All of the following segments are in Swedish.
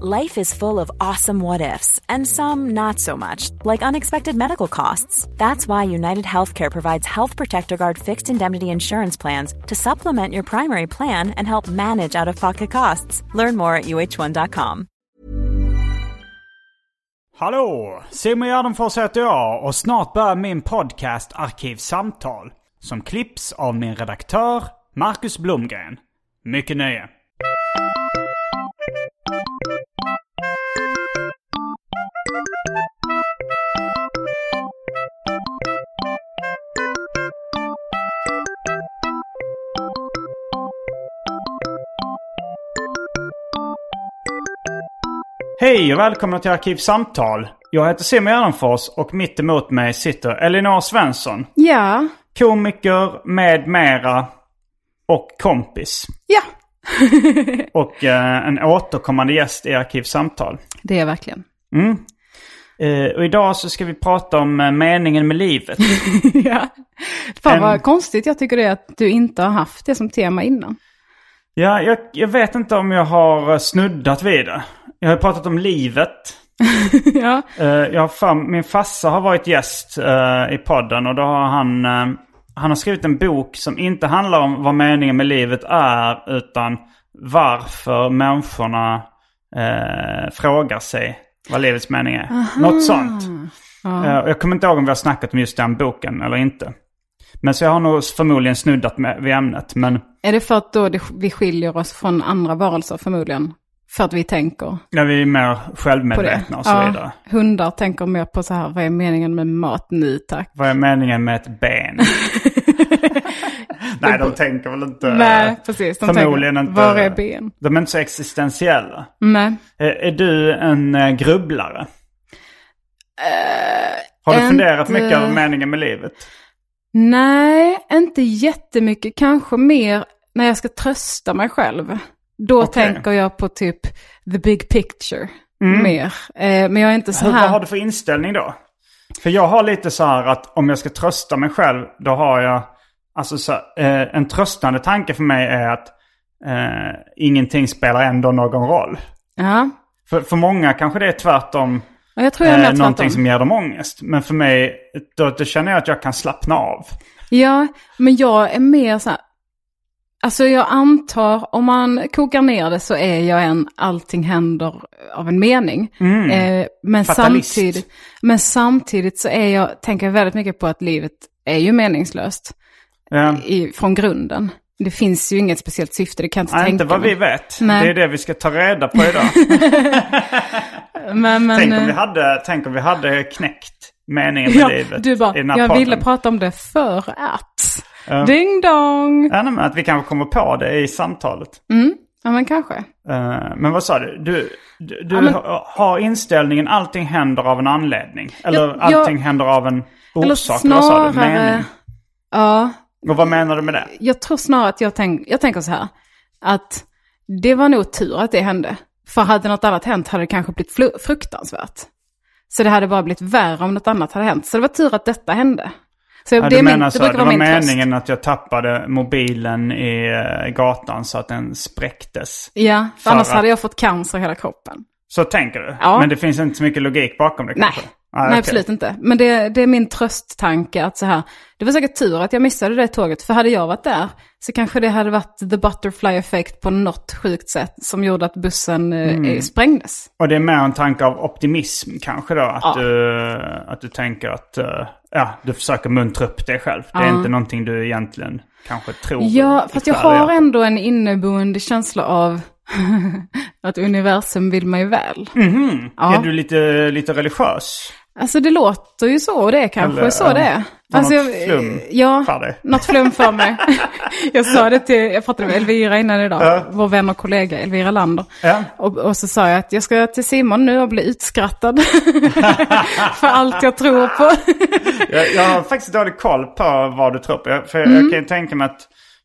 Life is full of awesome what ifs, and some not so much, like unexpected medical costs. That's why United Healthcare provides Health Protector Guard fixed indemnity insurance plans to supplement your primary plan and help manage out of pocket costs. Learn more at uh1.com. Hallå! Simon Gärdenfors heter jag och snart börjar min podcast Arkivsamtal. Som klipps av min redaktör Marcus Blomgren. Mycket nöje! Hej och välkomna till Arkivsamtal. Jag heter Simon Gärdenfors och mitt emot mig sitter Elinor Svensson. Ja. Komiker med mera och kompis. Ja. Och eh, en återkommande gäst i Arkivsamtal. Det är jag verkligen. Eh, och idag så ska vi prata om eh, meningen med livet. ja. Fan vad konstigt jag tycker det är att du inte har haft det som tema innan. Ja, jag, jag vet inte om jag har eh, snuddat vid det. Jag har pratat om livet. ja. Eh, jag för, min farsa har varit gäst i podden och då har han, han har skrivit en bok som inte handlar om vad meningen med livet är utan varför människorna frågar sig vad livets mening är. Något sånt. Eh, och jag kommer inte ihåg om vi har snackat om just den boken eller inte. Men så jag har nog förmodligen snuddat med, vid ämnet. Men Är det för att då det, vi skiljer oss från andra varelser förmodligen? För att vi tänker när vi är mer självmedvetna och så vidare. Hundar tänker mer på så här, vad är meningen med mat nu tack? Vad är meningen med ett ben? Nej, de tänker väl inte... Nej, precis. De förmodligen tänker, inte. var är ben? De är inte så existentiella. Nej. Är, är du en eh, grubblare? Har du inte- funderat mycket över meningen med livet? Nej, inte jättemycket. Kanske mer när jag ska trösta mig själv. Då Okej. tänker jag på typ the big picture mer. Eh, men jag är inte så Hur, här... vad har du för inställning då? För jag har lite så här att om jag ska trösta mig själv, då har jag... Alltså så, eh, en tröstande tanke för mig är att eh, ingenting spelar ändå någon roll. Ja, För, för många kanske det är tvärtom. jag tror jag eh, någonting som ger dem ångest. Men för mig, då, då känner jag att jag kan slappna av. Ja, men jag är mer så här... Alltså jag antar, om man kokar ner det så är jag en allting händer av en mening. Eh, men, Mm. Fatalist. samtidigt, men samtidigt så är jag, tänker jag väldigt mycket på att livet är ju meningslöst Ja. i, från grunden. Det finns ju inget speciellt syfte, det kan jag inte Nej, tänka inte vad mig. vi vet. Nej. Det är det vi ska ta reda på idag. Men, men, tänk, om vi eh, hade, tänk om vi hade knäckt meningen med ja, livet du bara, i den här jag podden. ville prata om det för att. Ding dong! Ja, men att vi kanske kommer på det i samtalet. Ja, men kanske. Eh, men vad sa du? Du, du, du Ja, men- ha- har inställningen allting händer av en anledning? Eller Jag- jag- allting händer av en orsak? Eller vad sa du? snarare, Mening? ja, Och vad menar du med det? jag tror snarare att jag, tänk, jag tänker så här. Att det var nog tur att det hände. För hade något annat hänt hade det kanske blivit fruktansvärt. Så det hade bara blivit värre om något annat hade hänt. Så det var tur att detta hände. Så Ja, det, du är min, menar det så, det var min tröst. meningen att jag tappade mobilen i eh, gatan så att den spräcktes. Ja, för annars att- hade jag fått cancer i hela kroppen. Så tänker du? Ja. Men det finns inte så mycket logik bakom det Nej, kanske? nej absolut inte. Men det, det är min trösttanke att så här, det var säkert tur att jag missade det tåget. För hade jag varit där så kanske det hade varit the butterfly effect på något sjukt sätt som gjorde att bussen Mm. eh, sprängdes. Och det är mer en tanke av optimism kanske då? Att, Ja. du, att du tänker att eh, ja, du försöker muntra upp dig själv. Det är Ja. inte någonting du egentligen kanske tror. Ja, fast jag har ändå en inneboende känsla av att universum vill mig väl. Ja. Är du lite, lite religiös? Alltså det låter ju så och det är kanske Eller, så ja. det är. Alltså, något jag- flum ja, för dig? något flum för mig. jag sa det till, jag pratade med Elvira innan idag, Ja. vår vän och kollega Elvira Lander. Ja. Och, och så sa jag att jag ska till Simon nu och bli utskrattad. för allt jag tror på. Jag, jag har faktiskt dålig koll på vad du tror på. Jag- För Mm. jag kan ju tänka mig att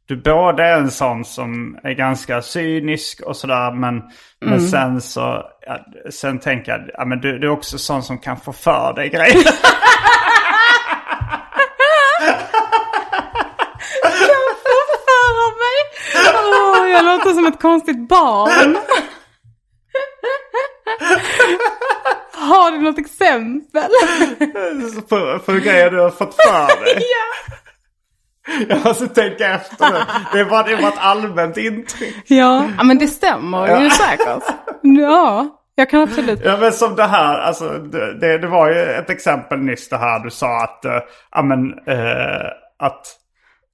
du både är en sån som är ganska cynisk och sådär. Men, Mm. men sen så, ja, sen tänker jag, ja, men du, du är också sån som kan få för dig grejer. För mig. Jag låter som ett konstigt barn. Har du något exempel? för, för grejer du har fått för dig. ja. Jag måste tänka efter nu. Det var, det var ett allmänt intryck. Ja, ja, men det stämmer ju säkert. Ja, jag kan absolut. Ja men som det här, alltså det, det, var ju ett exempel nyss det här du sa att, ja men, eh, att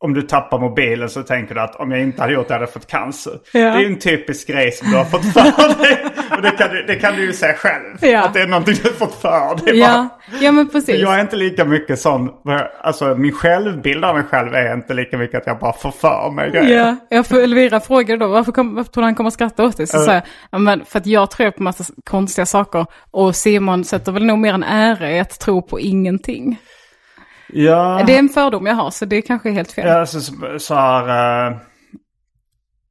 om du tappar mobilen så tänker du att om jag inte hade gjort det hade jag fått cancer. Ja. Det är ju en typisk grej som du har fått för dig. Och det kan du, det kan du ju säga själv. Ja. Att det är någonting du har fått för dig. Ja, ja men precis. Jag är inte lika mycket sån, alltså min självbild av mig själv är inte lika mycket att jag bara får för mig grejer. Ja, jag får Elvira frågade då varför, kom, varför tror han kommer att skratta åt det? Så sa jag, ja, men för att jag tror på massa konstiga saker. Och Simon sätter väl nog mer en ära i att tro på ingenting. Ja. Det är en fördom jag har, så det kanske är helt fel. Ja, så, så- så här...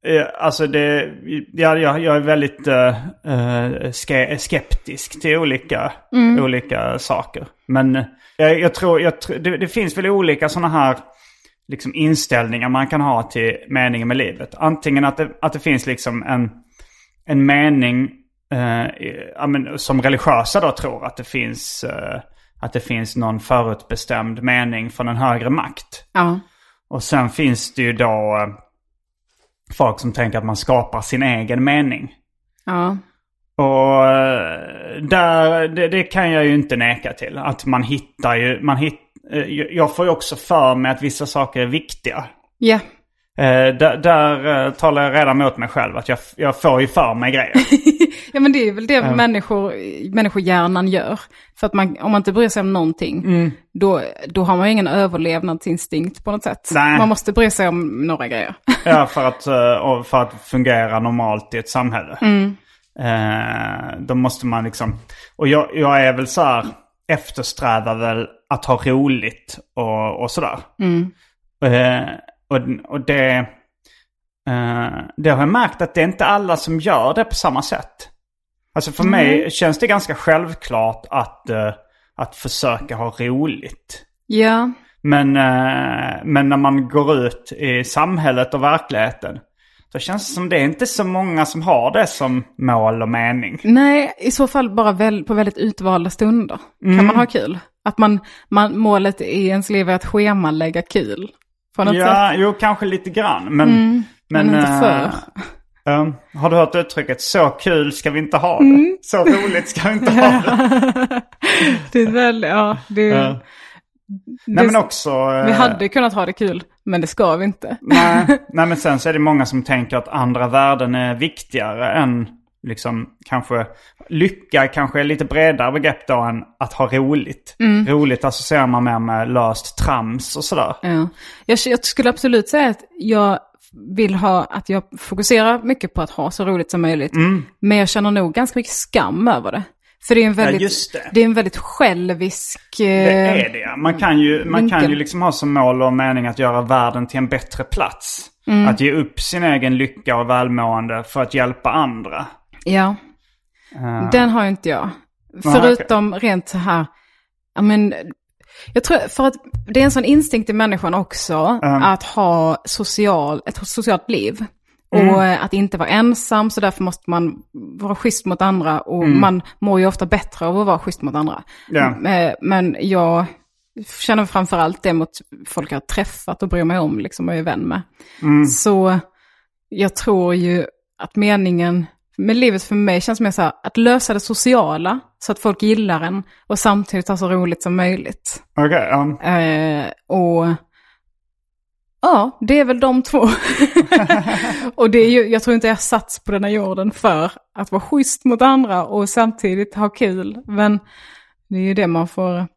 eh, alltså det... Ja, jag, jag är väldigt uh, ske, skeptisk till olika, olika saker. Men jag, jag tror... Jag, det, det finns väl olika sådana här liksom inställningar man kan ha till meningen med livet. Antingen att det, att det finns liksom en, en mening eh, i- ja, men, som religiösa då tror att det finns... eh, att det finns någon förutbestämd mening från en högre makt. Ja. Och sen finns det ju då eh, folk som tänker att man skapar sin egen mening. Ja. Och eh, där, det, det kan jag ju inte neka till. Att man hittar ju, man hitt, eh, jag får ju också för mig att vissa saker är viktiga. Ja. Eh, där där eh, talar jag redan mot mig själv. Att jag, jag får ju för mig grejer. ja, men det är väl det människor, människohjärnan gör. För att man, om man inte bryr sig om någonting, då, då har man ju ingen överlevnadsinstinkt på något sätt. Nej. Man måste bry sig om några grejer. Ja, för att, eh, för att fungera normalt i ett samhälle. Eh, då måste man liksom... Och jag, jag är väl så här, eftersträvar väl att ha roligt och, och sådär. Eh, och, och det... eh, det har jag märkt att det är inte alla som gör det på samma sätt. Alltså för mig känns det ganska självklart att, eh, att försöka ha roligt. Ja. Men, eh, men när man går ut i samhället och verkligheten. Då känns det som det är inte så många som har det som mål och mening. Nej, i så fall bara väl, på väldigt utvalda stunder Mm. kan man ha kul. Att man, man, målet i ens liv är att schemalägga kul. På något sätt. Ja, jo kanske lite grann. Men, Mm, men inte eh, för. eh, har du hört uttrycket så kul ska vi inte ha det? Mm. Så roligt ska vi inte ha det. Det är väl, ja, det. Nej det, men också... eh, vi hade kunnat ha det kul, men det ska vi inte. nej, nej men sen så är det många som tänker att andra värden är viktigare än liksom kanske lycka kanske är lite bredare begrepp då än att ha roligt. Mm. Roligt associerar man mer med löst trams och sådär. Ja. Jag, jag skulle absolut säga att jag vill ha, att jag fokuserar mycket på att ha så roligt som möjligt. Men jag känner nog ganska mycket skam över det. För det är en väldigt, just det. är en väldigt självisk... Det är det ja. Man kan ju, man kan ju liksom ha som mål och mening att göra världen till en bättre plats. Mm. Att ge upp sin egen lycka och välmående för att hjälpa andra. Ja, Eh, den har ju inte jag. Förutom rent så här, ja men, jag tror, för att det är en sån instinkt i människan också, att ha social, ett socialt liv. Och eh, att inte vara ensam, så därför måste man vara schysst mot andra. Och man mår ju ofta bättre av att vara schysst mot andra. Eh, Men jag känner framförallt det mot folk jag har träffat och bryr mig om liksom, och är vän med. Så jag tror ju att meningen med livet för mig känns mer så här, att lösa det sociala så att folk gillar en och samtidigt ha så roligt som möjligt. Okej, ja. Eh, och ja, det är väl de två. och det är ju, jag tror inte jag sats på den här jorden för att vara schysst mot andra och samtidigt ha kul. Men det är ju det man får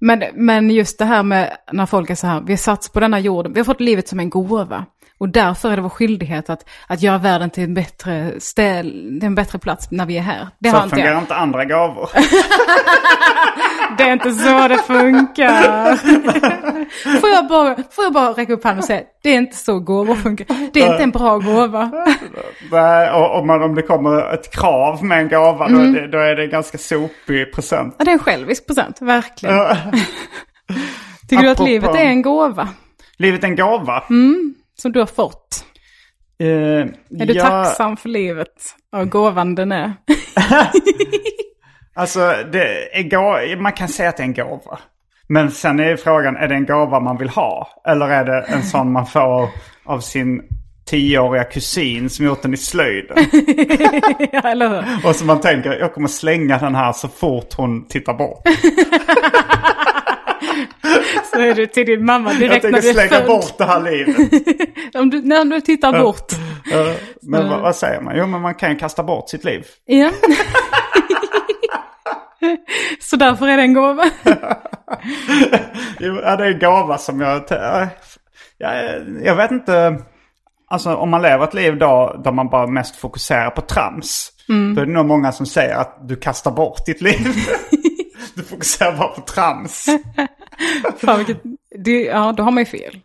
Men, men just det här med när folk är så här, vi har satts på denna jorden, vi har fått livet som en gåva. Och därför är det vår skyldighet att, att göra världen till en bättre ställ, en bättre plats när vi är här. Det Så har inte fungerar jag. inte andra gåvor. Det är inte så det funkar. får, jag bara, får jag bara räcka upp handen och säga, det är inte så gåvor funkar. Det är inte en bra gåva. Nej, och om, man, om det kommer ett krav med en gåva Mm. då, är det, då är det en ganska sopig present. Ja, det är en självisk present, verkligen. Tycker du att Apropå- livet är en gåva Livet är en gåva. Som du har fått? Eh, Är du tacksam för livet och gåvan den är? Alltså, det är gå- man kan säga att det är en gåva. Men sen är frågan, är det en gåva man vill ha? Eller är det en sån man får av sin tioåriga kusin som gjort den i slöjden? ja, eller hur? Och så man tänker, jag kommer slänga den här så fort hon tittar bort. Är du till din mamma Jag direkt tänker när du är slänga född. bort det här livet. Om du, när du tittar bort. Men vad, vad säger man? Jo, men man kan ju kasta bort sitt liv. Ja. Så därför är det en gåva. Jo, ja, det är en gåva som jag... Jag, jag vet inte... Alltså om man lever ett liv då där man bara mest fokuserar på trams. Då är det nog många som säger att du kastar bort ditt liv. Du fokuserar bara på trams. Fan, vilket, det, ja, då har man ju fel.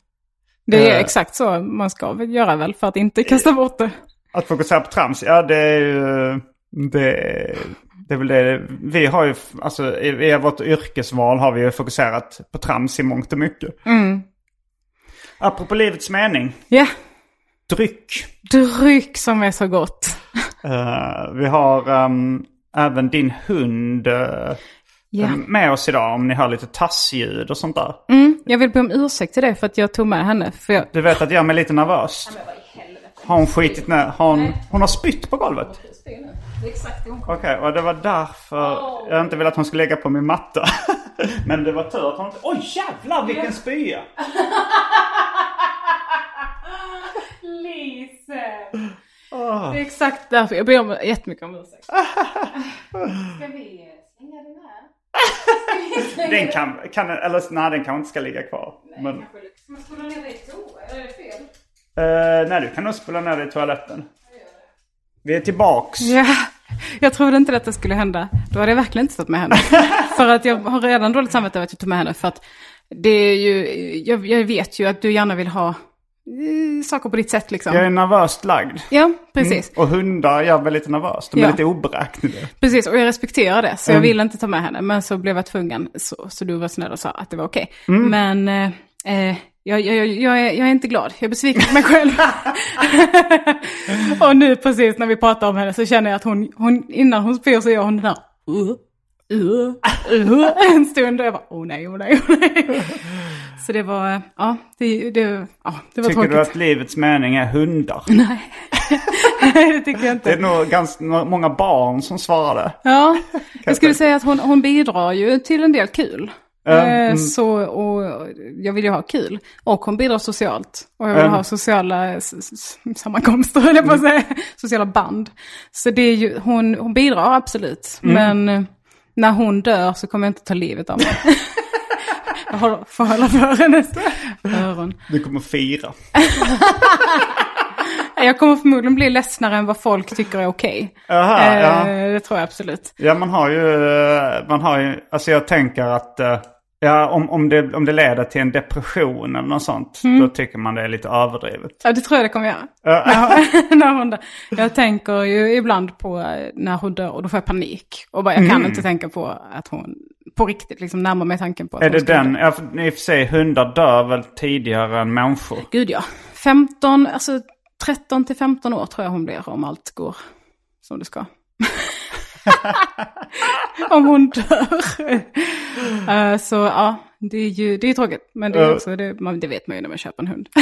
Det är Eh. exakt så man ska väl göra väl för att inte kasta bort det. Att fokusera på trams, ja det är ju... Det, det är väl det. Vi har ju, alltså i, i vårt yrkesval har vi ju fokuserat på trams i mångt och mycket. Mm. Apropå livets mening. Ja, Dryck. dryck som är så gott. Eh, vi har ehm, även din hund eh, Ja. med oss idag om ni hör lite tassljud och sånt där. Mm, jag vill be om ursäkt till det för att jag tog med henne. För jag, Du vet att jag är mig lite nervös. Har hon skitit ner? Har hon, hon har spytt på golvet? Okej, och det var därför jag inte ville att hon skulle lägga på min matta. Men det var tur att hon inte... Oj jävlar vilken spya! Lise! Det är exakt därför jag ber om jättemycket om ursäkt. Ska vi slänga den här? Den kan, kan eller nej den kanske inte ska ligga kvar. Men, Ska man spola ner det i toa? Eller är det fel? eh, nej du kan nog spola ner det i toaletten. Vi är tillbaks. Ja, jag trodde inte att det skulle hända. Då hade jag verkligen inte tagit med henne. för att jag har redan dåligt samvete över att jag tog med henne. För att det är ju, jag, jag vet ju att du gärna vill ha saker på ditt sätt liksom. Jag är nervöst lagd. Ja, precis. Och hundar gör väl lite nervöst. De är Ja. lite oberäkneliga. Precis, och jag respekterar det. Så jag ville inte ta med henne. Men så blev jag tvungen. Så, så du var snäll och sa att det var okej. Men eh, eh, jag, jag, jag, jag, är, jag är inte glad. Jag är besviken på mig själv. och nu precis när vi pratar om henne så känner jag att hon, hon innan hon spyr så gör hon den där uh, uh, uh, en stund. Och jag bara, oh nej, oh nej, oh nej. Så det var, ja, det, det, ja, det var Tycker tråkigt. du att livets mening är hundar? Nej, det tycker jag inte. Det är nog ganska många barn som svarade. Ja, jag skulle säga att hon, hon bidrar ju till en del kul. Eh, Så, och jag vill ju ha kul. Och hon bidrar socialt. Och jag vill Mm. ha sociala sammankomster, jag på att säga. Sociala band. Så det är ju, hon, hon bidrar absolut. Men eh, när hon dör så kommer jag inte ta livet av mig. jag får hålla för hennes öron. Du kommer fira. Jag kommer förmodligen bli ledsnare än vad folk tycker är okej. Jaha, Eh, ja. Det tror jag absolut. Ja, man har ju, eh, man har ju, alltså jag tänker att, eh, ja om, om, det, om det leder till en depression eller något sånt, Mm. då tycker man det är lite överdrivet. Ja, det tror jag det kommer göra. När, när hon dör. Jag tänker ju ibland på när hon dör och då får jag panik. Och bara, jag kan inte tänka på att hon på riktigt liksom närmar mig tanken på att Mm. Är hon det den, ja, i och för sig hundar dör väl tidigare än människor? Gud ja. 15, alltså 13 till 15 år tror jag hon blir om allt går som det ska. om hon dör. Eh, så ja, det är ju det är tråkigt. Men det, är Ja. också, det, man, det vet man ju när man köper en hund.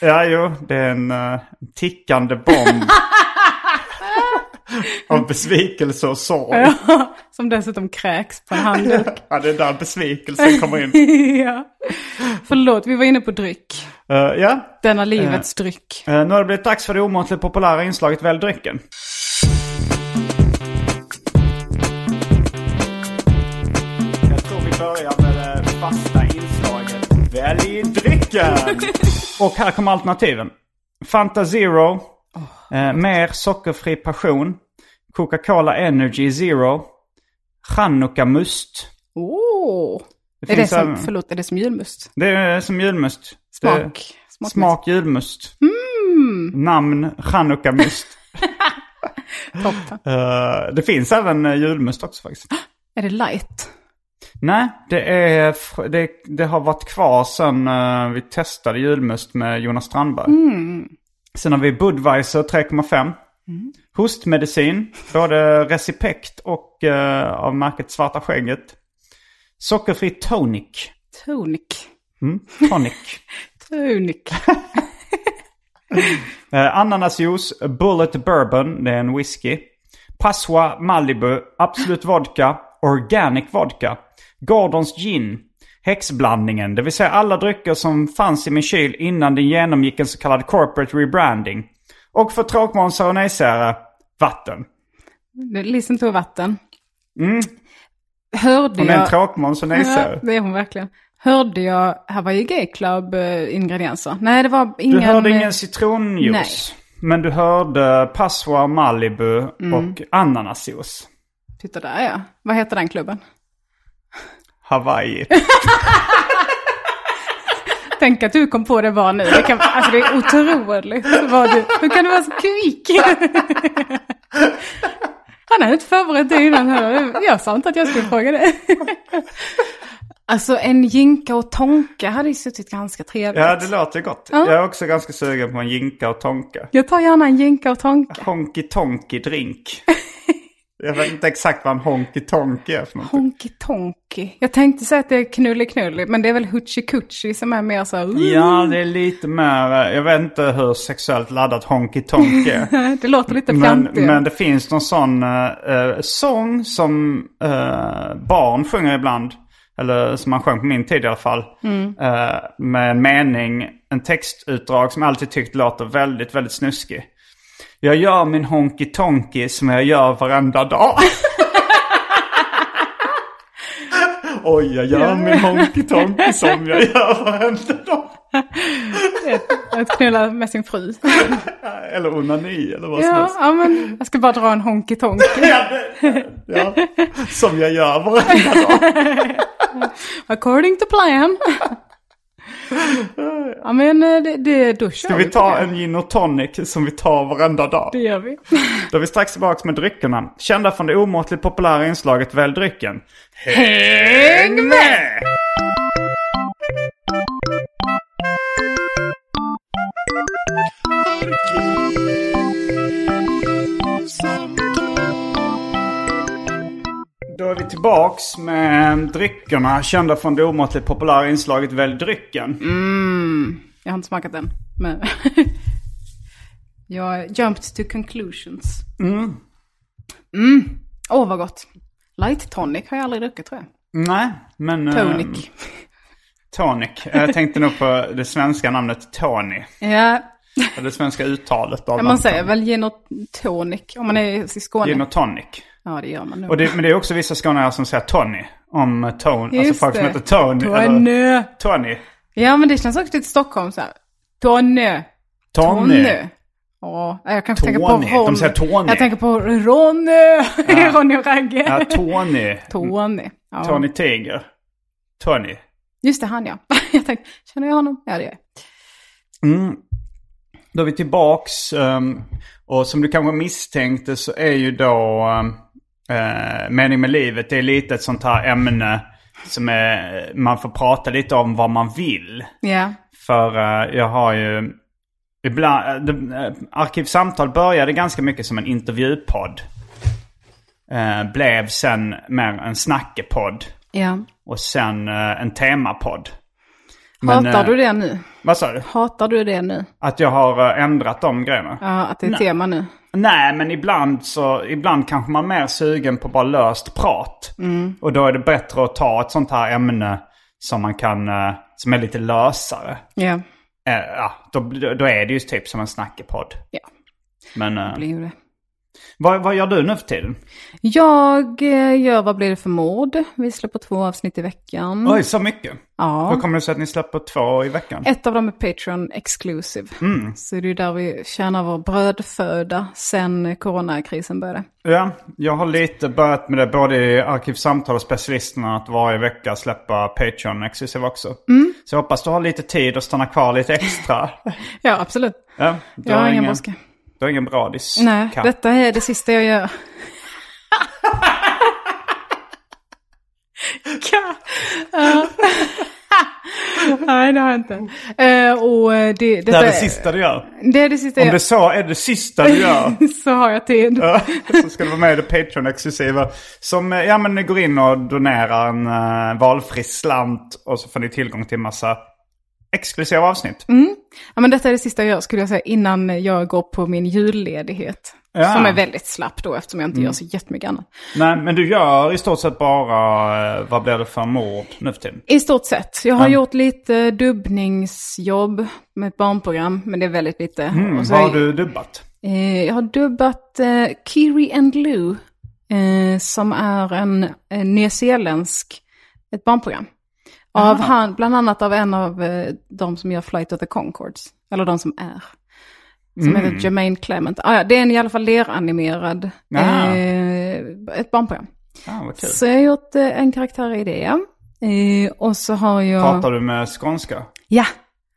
Ja, jo, det är en uh, tickande bomb. Av besvikelse och sorg. Ja, som dessutom kräks på en handduk. Ja, det är där besvikelsen kommer in. ja. Förlåt, vi var inne på dryck. Eh, ja, Denna livets dryck. Eh, nu har det blivit dags för det omåttligt populära inslaget Välj drycken. Drycken! Och här kommer alternativen. Fanta Zero. eh, mer sockerfri passion. Coca-Cola Energy Zero. Chanukka Must. Åh! Det är det som, även- förlåt, är det som julmust? Det är som julmust. Smak. Smak. smak julmust. Namn Chanukka Must. Toppen. Eh, det finns även uh, julmust också faktiskt. Är det light? Nej, det, är, det, det har varit kvar sen eh, vi testade julmust med Jonas Strandberg. Sen har vi Budweiser 3,5. Hostmedicin, både Recipekt och eh, av märket Svarta Skägget. Sockerfri tonic. Tonic. Mm, tonic. Tonic. Eh, ananasjuice, Bullet Bourbon, det är en whisky. Passoa Malibu, Absolut Vodka, Organic Vodka. Gordons Gin, Häxblandningen, det vill säga alla drycker som fanns i min kyl innan den genomgick en så kallad corporate rebranding. Och för tråkmånsar och nejsägare, vatten. Listen to vatten. Hörde Hon är en tråkmåns och Ja, nejsägare. det är hon verkligen. Hörde jag Hawaii Gay Club eh, ingredienser? Nej, det var ingen... Du hörde eh, ingen citronjuice. Men du hörde Passoa Malibu och ananasjuice. Titta där ja. Vad heter den klubben? Hawaii. Tänk att du kom på det bara nu. Det, kan, alltså det är otroligt. Vad du, hur kan du vara så kvick? Han hade inte förberett det innan heller. Jag sa inte att jag skulle fråga det. Alltså en jinka och tonka hade ju suttit ganska trevligt. Ja, det låter gott. Ja. Jag är också ganska sugen på en jinka och tonka. Jag tar gärna en jinka och tonka. Honky Tonky drink. Jag vet inte exakt vad en Honky Tonky är för något. Honky tonky. Jag tänkte säga att det är knulli knulli, men det är väl hutchi kutchi som är mer så här, uh, Ja, det är lite mer, eh, jag vet inte hur sexuellt laddat Honky Tonky är. Det låter lite Men, fjantigt. men det finns någon sån uh, sång som eh, barn sjunger ibland. Eller som man sjöng på min tid i alla fall. Eh, med en mening, en textutdrag som jag alltid tyckt låter väldigt, väldigt snuskig. Jag gör min honky tonky som jag gör varenda dag. Oj, jag gör min honky tonky som jag gör varenda dag. Att knulla med sin fru. Eller onani eller vad som Ja, helst. ja, men jag ska bara dra en honky tonky. Ja, som jag gör varenda dag. According to plan. Ja men eh, det, det då kör Ska vi ta det. en gin och tonic som vi tar varenda dag? Det gör vi. Då är vi strax tillbaka med dryckerna. Kända från det omåttligt populära inslaget Välj drycken. Häng med! Då är vi tillbaks med dryckerna kända från det omåttligt populära inslaget Välj drycken. Jag har inte smakat den. Men jag jumped to conclusions. Mm. Åh vad gott. Light tonic har jag aldrig druckit tror jag. Nej, men... eh, Tonic. Tonic. Jag tänkte nog på det svenska namnet Tony. Ja, Det svenska uttalet av man namnet. säger väl gin och tonic om man är i Skåne. Gin och tonic. Ja det gör man nog. Och det, men det är också vissa skåningar som säger Tony. Om Tony. Alltså folk som heter Tony. Eller Tony. Tony. Ja men det känns också lite Stockholm så här. Tony. Tony. Ja, jag kanske tänker på Tony. Ron. De säger Tony. Jag tänker på Ronny. Ronny och Ragge. Ja, Tony. Tony. Ja. Tony Tiger. Tony. Just det, han ja. Jag tänkte, känner jag honom? Ja det gör jag. Mm. Då är vi tillbaks. ehm, och som du kanske misstänkte så är ju då uh, mening med livet. Det är lite ett sånt här ämne som är, man får prata lite om vad man vill. Ja. För eh, jag har ju... Ibland, eh, de, eh, Arkivsamtal började ganska mycket som en intervjupodd. Eh, blev sen mer en snackepodd. ja. Och sen eh, en temapodd. Hatar eh, du det nu? Vad sa du? Hatar du det nu? Att jag har eh, ändrat de grejerna? Ja, att det är tema nu. Nej, men ibland så ibland kanske man är mer sugen på bara löst prat. Och då är det bättre att ta ett sånt här ämne som man kan, eh, som är lite lösare. Eh, ja, då, då är det ju typ som en snackepodd. ja. Men, eh, Det blir det. Vad, vad gör du nu för tiden? Jag eh, gör Vad blir det för mord? Vi släpper två avsnitt i veckan. Oj, så mycket? Ja. Hur kommer det sig att ni släpper två i veckan? Ett av dem är Patreon exclusive. Mm. Så det är där vi tjänar vår brödföda sen coronakrisen började. Ja, jag har lite börjat med det både i Arkivsamtal och Specialisterna att varje vecka släppa Patreon Exclusive också. Mm. Så jag hoppas du har lite tid att stanna kvar lite extra. Ja, absolut. Ja, Jag har ingen, brådska. Du har ingen bradis? Nej, katt. detta är det sista jag gör. Nej, det har jag inte. Eh, och eh, det, Det detta är det sista du gör. Det är det sista Om jag det så är det sista du gör. Så har jag tid. Ja, så ska du vara med i det Patreon-exklusiva. Som, eh, ja men ni går in och donerar en uh, valfri slant och så får ni tillgång till en massa exklusiva avsnitt. Ja, men detta är det sista jag gör skulle jag säga innan jag går på min julledighet. Ja. Som är väldigt slapp då eftersom jag inte gör så jättemycket annat. Nej, men du gör i stort sett bara, eh, vad blir det för mord nu för tiden? I stort sett. Jag har gjort lite dubbningsjobb med ett barnprogram, men det är väldigt lite. Mm, vad har är- du dubbat? Eh, jag har dubbat eh, Kiri and Lou, eh, som är en, en nyzeeländsk, ett barnprogram. Av han, bland annat av en av eh, de som gör Flight of the Concords. Eller de som är. Som Mm. heter Jermaine Clement. Ah, ja, det är en i alla fall leranimerad, Ah. eh, ett barnprogram. Ah, vad kul. Så jag har gjort eh, en karaktär i det. Eh, och så har jag... Pratar du med skånska? Ja,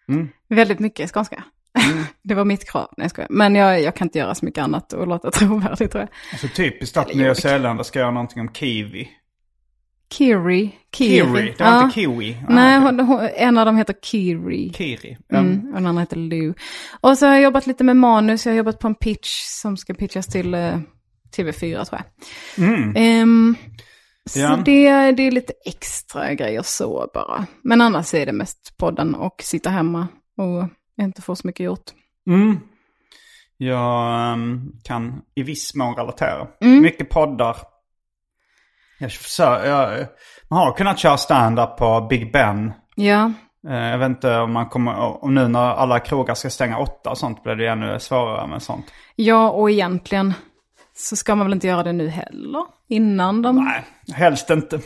Mm. väldigt mycket skånska. det var mitt krav, nej jag. Men jag, jag kan inte göra så mycket annat och låta trovärdigt tror jag. Alltså typiskt att Nya Zeeländare ska göra någonting om kiwi. Kiri. Kiri, det var Ja. inte kiwi. Ah, Nej, okej. hon, hon, en av dem heter Kiri. Kiri. Mm, och den andra heter Lou. Och så har jag jobbat lite med manus. Jag har jobbat på en pitch som ska pitchas till eh, TV4 tror jag. Mm. Så Ja. det, det är lite extra grejer så bara. Men annars är det mest podden och sitta hemma och inte få så mycket gjort. Mm. Jag ehm, kan i viss mån relatera. Mm. Mycket poddar. Jag, försöker, jag, man har kunnat köra stand-up på Big Ben. Ja, Eh, Jag vet inte om man kommer, om nu när alla krogar ska stänga åtta och sånt blir det ännu svårare med sånt. ja och egentligen så ska man väl inte göra det nu heller. Innan de... Nej, helst inte.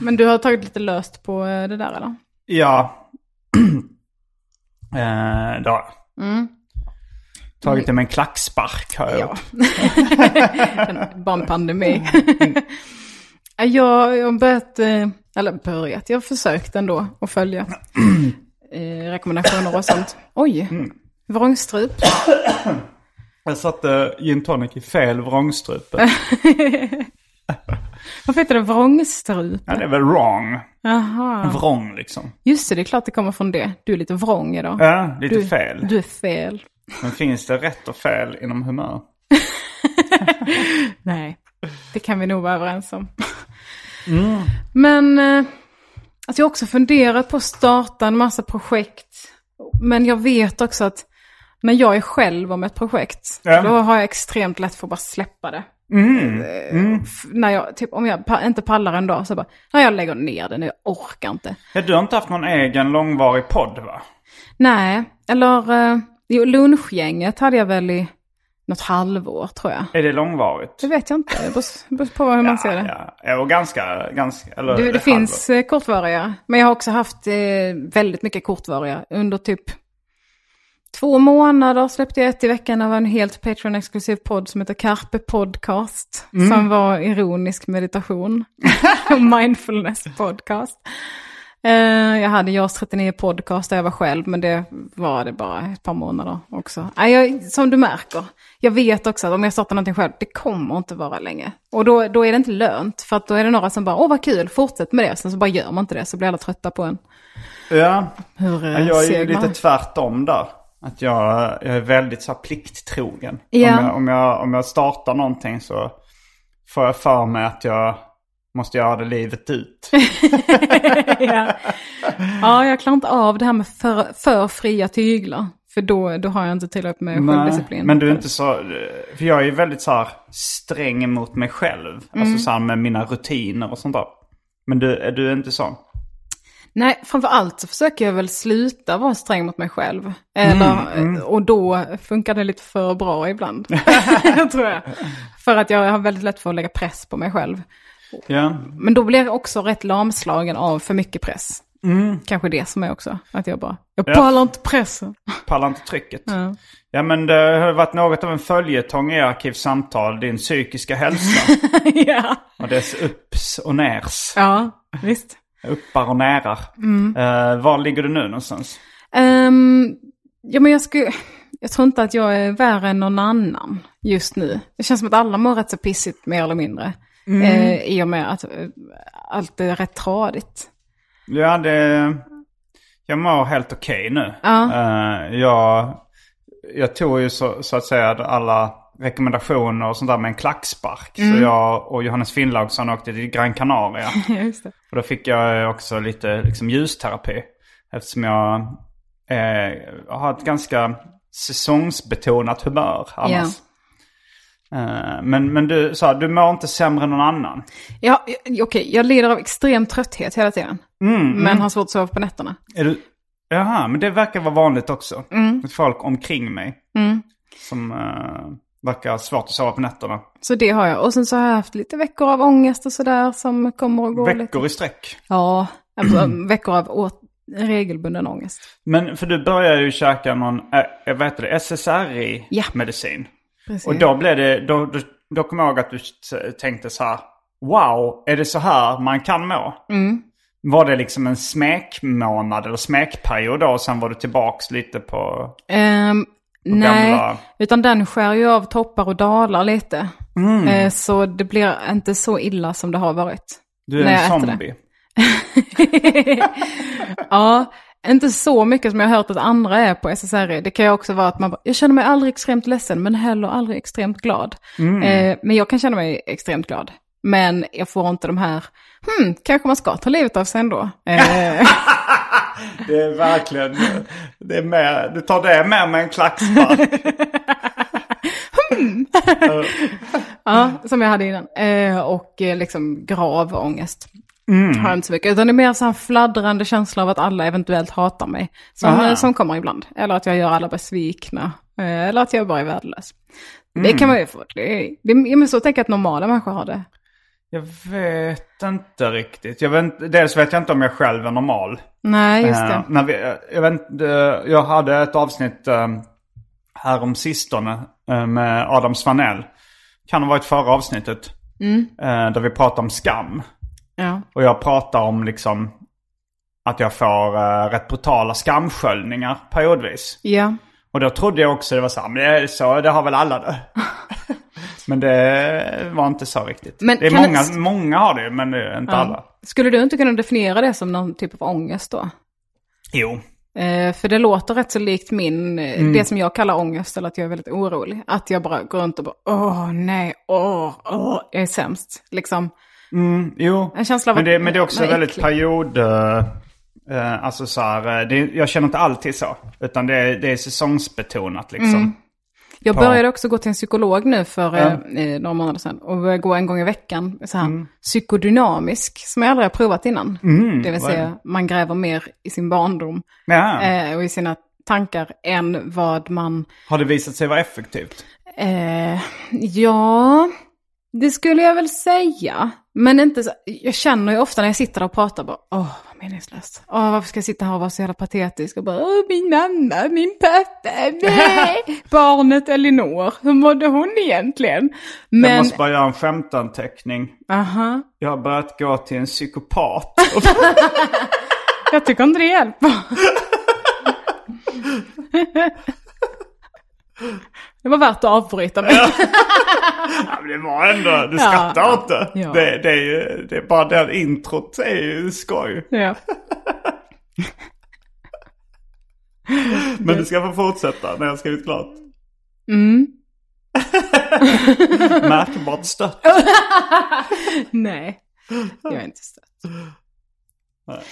Men du har tagit lite löst på eh, det där eller? Ja. eh, då. Mm. Tagit det med en klackspark har jag Ja. gjort. En pandemi. Ja, jag, jag har börjat, eh, eller börjat, jag har försökt ändå att följa eh, rekommendationer och sånt. Oj, vrångstrup. Jag satte gin tonic i fel vrångstrupe. Varför heter det vrångstrup? Ja, det är väl wrong. Jaha. Vrång liksom. Just det, det är klart det kommer från det. Du är lite vrång idag. Ja, lite du, fel. Du är fel. Men finns det rätt och fel inom humör? Nej, det kan vi nog vara överens om. Men eh, alltså jag har också funderat på att starta en massa projekt. Men jag vet också att när jag är själv om ett projekt, Ja. då har jag extremt lätt för att bara släppa det. Mm. Eh, f- När jag, typ, om jag inte pallar en dag så bara, nej jag lägger ner det nu, jag orkar inte. Ja, du har inte haft någon egen långvarig podd va? Nej, eller uh, jo, lunchgänget hade jag väl i något halvår tror jag. Är det långvarigt? Det vet jag inte, det beror- på hur man ser det. Ja, ja. Och ganska, ganska, eller Det, det finns eh, kortvariga. Men jag har också haft eh, väldigt mycket kortvariga. Under typ två månader släppte jag ett i veckan av en helt Patreon-exklusiv podd som heter Carpe Podcast. Som var ironisk meditation. mindfulness podcast. Eh, jag hade JAS 39 podcast där jag var själv, men det var det bara ett par månader också. Jag, som du märker, jag vet också att om jag startar någonting själv, det kommer inte vara länge. Och då, då är det inte lönt, för då är det några som bara, åh vad kul, fortsätt med det. Sen så bara gör man inte det, så blir alla trötta på en. Ja, Hur Ja, eh, jag är ju man lite tvärtom där. Att jag, jag är väldigt så här plikttrogen. Ja. Om, jag, om, jag, om jag startar någonting så får jag för mig att jag måste göra det livet ut. ja. ja, jag klarar inte av det här med för, för fria tyglar. För då, då har jag inte tillräckligt med Nej, självdisciplin. men du är inte så... För jag är ju väldigt så här sträng mot mig själv. Mm. Alltså så här med mina rutiner och sånt där. Men du, är du inte sån? Nej, framför allt så försöker jag väl sluta vara sträng mot mig själv. Eller, Och då funkar det lite för bra ibland. tror jag. För att jag har väldigt lätt för att lägga press på mig själv. Ja. Men då blir jag också rätt lamslagen av för mycket press. Kanske det som är också. Att jag bara, jag Ja. pallar inte pressen. Pallar inte trycket. Ja. Ja men det har varit något av en följetong i Arkivsamtal. Din psykiska hälsa. ja. och dess upps och ners. ja, visst. Uppar och närar. Mm. Eh, var ligger du nu någonstans? Ehm, ja, men jag, skulle, jag tror inte att jag är värre än någon annan just nu. Det känns som att alla mår rätt så pissigt mer eller mindre. Eh, I och med att eh, allt är rätt tradigt. Ja, det... Jag mår helt okej nu. Ja. Eh, jag, jag tog ju så, så att säga alla rekommendationer och sånt där med en klackspark. Så jag och Johannes Finnlaugsson åkte till Gran Canaria. Och då fick jag också lite liksom, ljusterapi. Eftersom jag eh, har ett ganska säsongsbetonat humör annars. Eh, men, men du sa, du mår inte sämre än någon annan. Ja, ja, okej, jag lider av extrem trötthet hela tiden. Men har svårt att sova på nätterna. Är du... Jaha, men det verkar vara vanligt också. Mm. Folk omkring mig. Som uh, verkar ha svårt att sova på nätterna. Så det har jag. Och sen så har jag haft lite veckor av ångest och sådär som kommer och går lite. Veckor i sträck. Ja, alltså, veckor av å- regelbunden ångest. Men för du började ju käka någon, äh, vad heter det, Ja. Precis. Och då blev det, då, då, då kommer jag ihåg att du tänkte så här, wow, är det så här man kan må? Mm. Var det liksom en smekmånad eller smekperiod då och sen var du tillbaks lite på... Ehm, nej, gamla- utan den skär ju av toppar och dalar lite. Mm. Eh, så det blir inte så illa som det har varit. Du är en zombie. Ja, inte så mycket som jag har hört att andra är på SSRI. Det kan ju också vara att man bara, jag känner mig aldrig extremt ledsen men heller aldrig extremt glad. Mm. Eh, men jag kan känna mig extremt glad. Men jag får inte de här, hmm, kanske man ska ta livet av sig ändå. Eh, Det är verkligen, det är med, du tar det med med en klackspark. ja, som jag hade innan. Eh, och eh, liksom grav ångest. Har jag inte så mycket. Utan det är mer så här fladdrande känsla av att alla eventuellt hatar mig. Som, Aha. som kommer ibland. Eller att jag gör alla besvikna. Eh, eller att jag bara är värdelös. Det kan man ju få. Det, det, men så tänker jag att normala människor har det. Jag vet inte riktigt. Jag vet, dels vet jag inte om jag själv är normal. Nej, just Eh, det. när vi, jag, vet, jag hade ett avsnitt uh, här om sistone med Adam Svanell. Kan ha varit förra avsnittet. Mm. där vi pratade om skam. Ja. Och jag pratar om liksom att jag får uh, rätt brutala skamsköljningar periodvis. ja. Och då trodde jag också det var så här, men det är så, det har väl alla det. men det var inte så riktigt. Men det är många, det- många har det, men det är inte alla. Skulle du inte kunna definiera det som någon typ av ångest då? Jo. Eh, för det låter rätt så likt min, eh, Mm. det som jag kallar ångest, eller att jag är väldigt orolig. Att jag bara går runt och bara, åh nej, åh, åh, jag är sämst. Liksom, Mm, jo. en känsla av Men det, men det är också väldigt äcklig. period... eh, alltså så här, eh, det, jag känner inte alltid så. Utan det, är- det är säsongsbetonat liksom. Mm. Jag började också gå till en psykolog nu för. Mm. eh, några månader sedan. Och började gå en gång i veckan. Så här, Psykodynamisk, som jag aldrig har provat innan. det vill säga, man gräver mer i sin barndom Ja. eh, och i sina tankar än vad man... Har det visat sig vara effektivt? Eh, ja, det skulle jag väl säga. Men inte så, jag känner ju ofta när jag sitter och pratar bara, åh vad meningslöst. Åh varför ska jag sitta här och vara så jävla patetisk och bara, åh min mamma, min pappa, nej. Barnet Elinor, hur mådde hon egentligen? Jag Men, måste bara göra en skämtanteckning. aha, Jag har börjat gå till en psykopat. jag tycker inte det hjälper. Det var värt att avbryta mig. ja, men det var ändå, du skrattar Ja. inte. Ja. Det, det, är ju, det är bara den introt är ju skoj. Ja. Men du ska få fortsätta när jag skrivit klart. Mm. Märkbart stött. Nej, jag är inte stött.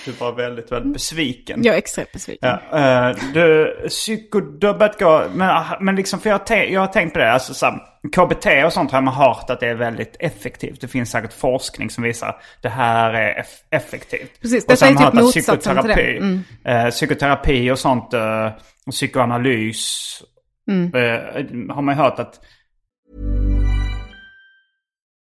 Du var väldigt, väldigt besviken. Jag är extremt besviken. Ja, eh, du, psykodubbet går, men, men liksom för jag, te- jag har tänkt på det, alltså så här, KBT och sånt har man hört att det är väldigt effektivt. Det finns säkert forskning som visar att det här är eff- effektivt. Precis, Och detta är typ motsatsen till det. psykoterapi, Mm. eh, psykoterapi och sånt, eh, och psykoanalys, Mm. har man hört att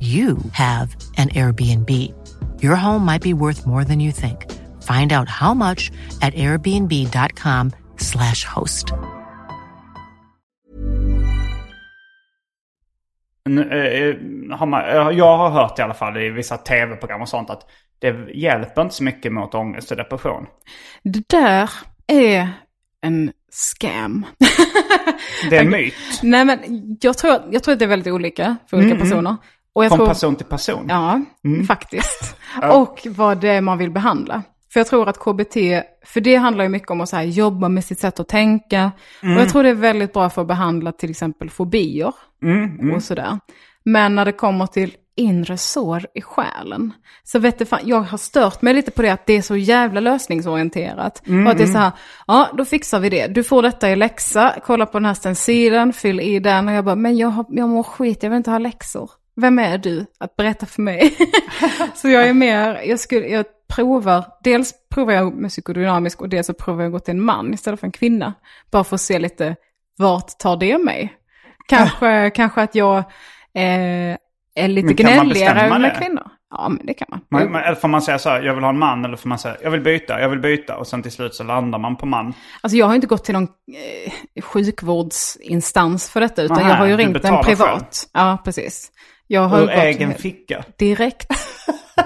you have an Airbnb. Your home might be worth more than you think. Find out how much at airbnb.com/slash host. Nu, eh, man, eh, jag har hört i alla fall i vissa tv-program och sånt att det hjälper inte så mycket mot ångest och depression. Det där är en scam. Det är en myt. Nej men jag tror, jag tror att det är väldigt olika för olika personer. Och jag Från tror, person till person. Ja, faktiskt. Och vad det är man vill behandla. För jag tror att KBT, för det handlar ju mycket om att så här, jobba med sitt sätt att tänka. Och jag tror det är väldigt bra för att behandla till exempel fobier och sådär. Men när det kommer till inre sår i själen, så vet du fan, jag har stört mig lite på det att det är så jävla lösningsorienterat. Och att det är så här, ja då fixar vi det. Du får detta i läxa, kolla på den här stencilen, fyll i den. Och jag bara, men jag, har, jag mår skit, jag vill inte ha läxor. Vem är du att berätta för mig? så jag är mer, jag, skulle, jag provar, dels provar jag med psykodynamisk och dels så provar jag att gå till en man istället för en kvinna. Bara för att se lite, vart tar det mig? Kanske, kanske att jag eh, är lite gnälligare med det? kvinnor. Ja, men det kan man. Man, man, eller får man säga så här, jag vill ha en man eller får man säga, jag vill byta, jag vill byta. Och sen till slut så landar man på man. Alltså jag har inte gått till någon eh, sjukvårdsinstans för detta, utan Nähä, jag har ju ringt en privat. själv? Ja, precis. Jag har Ur egen ficka. Direkt.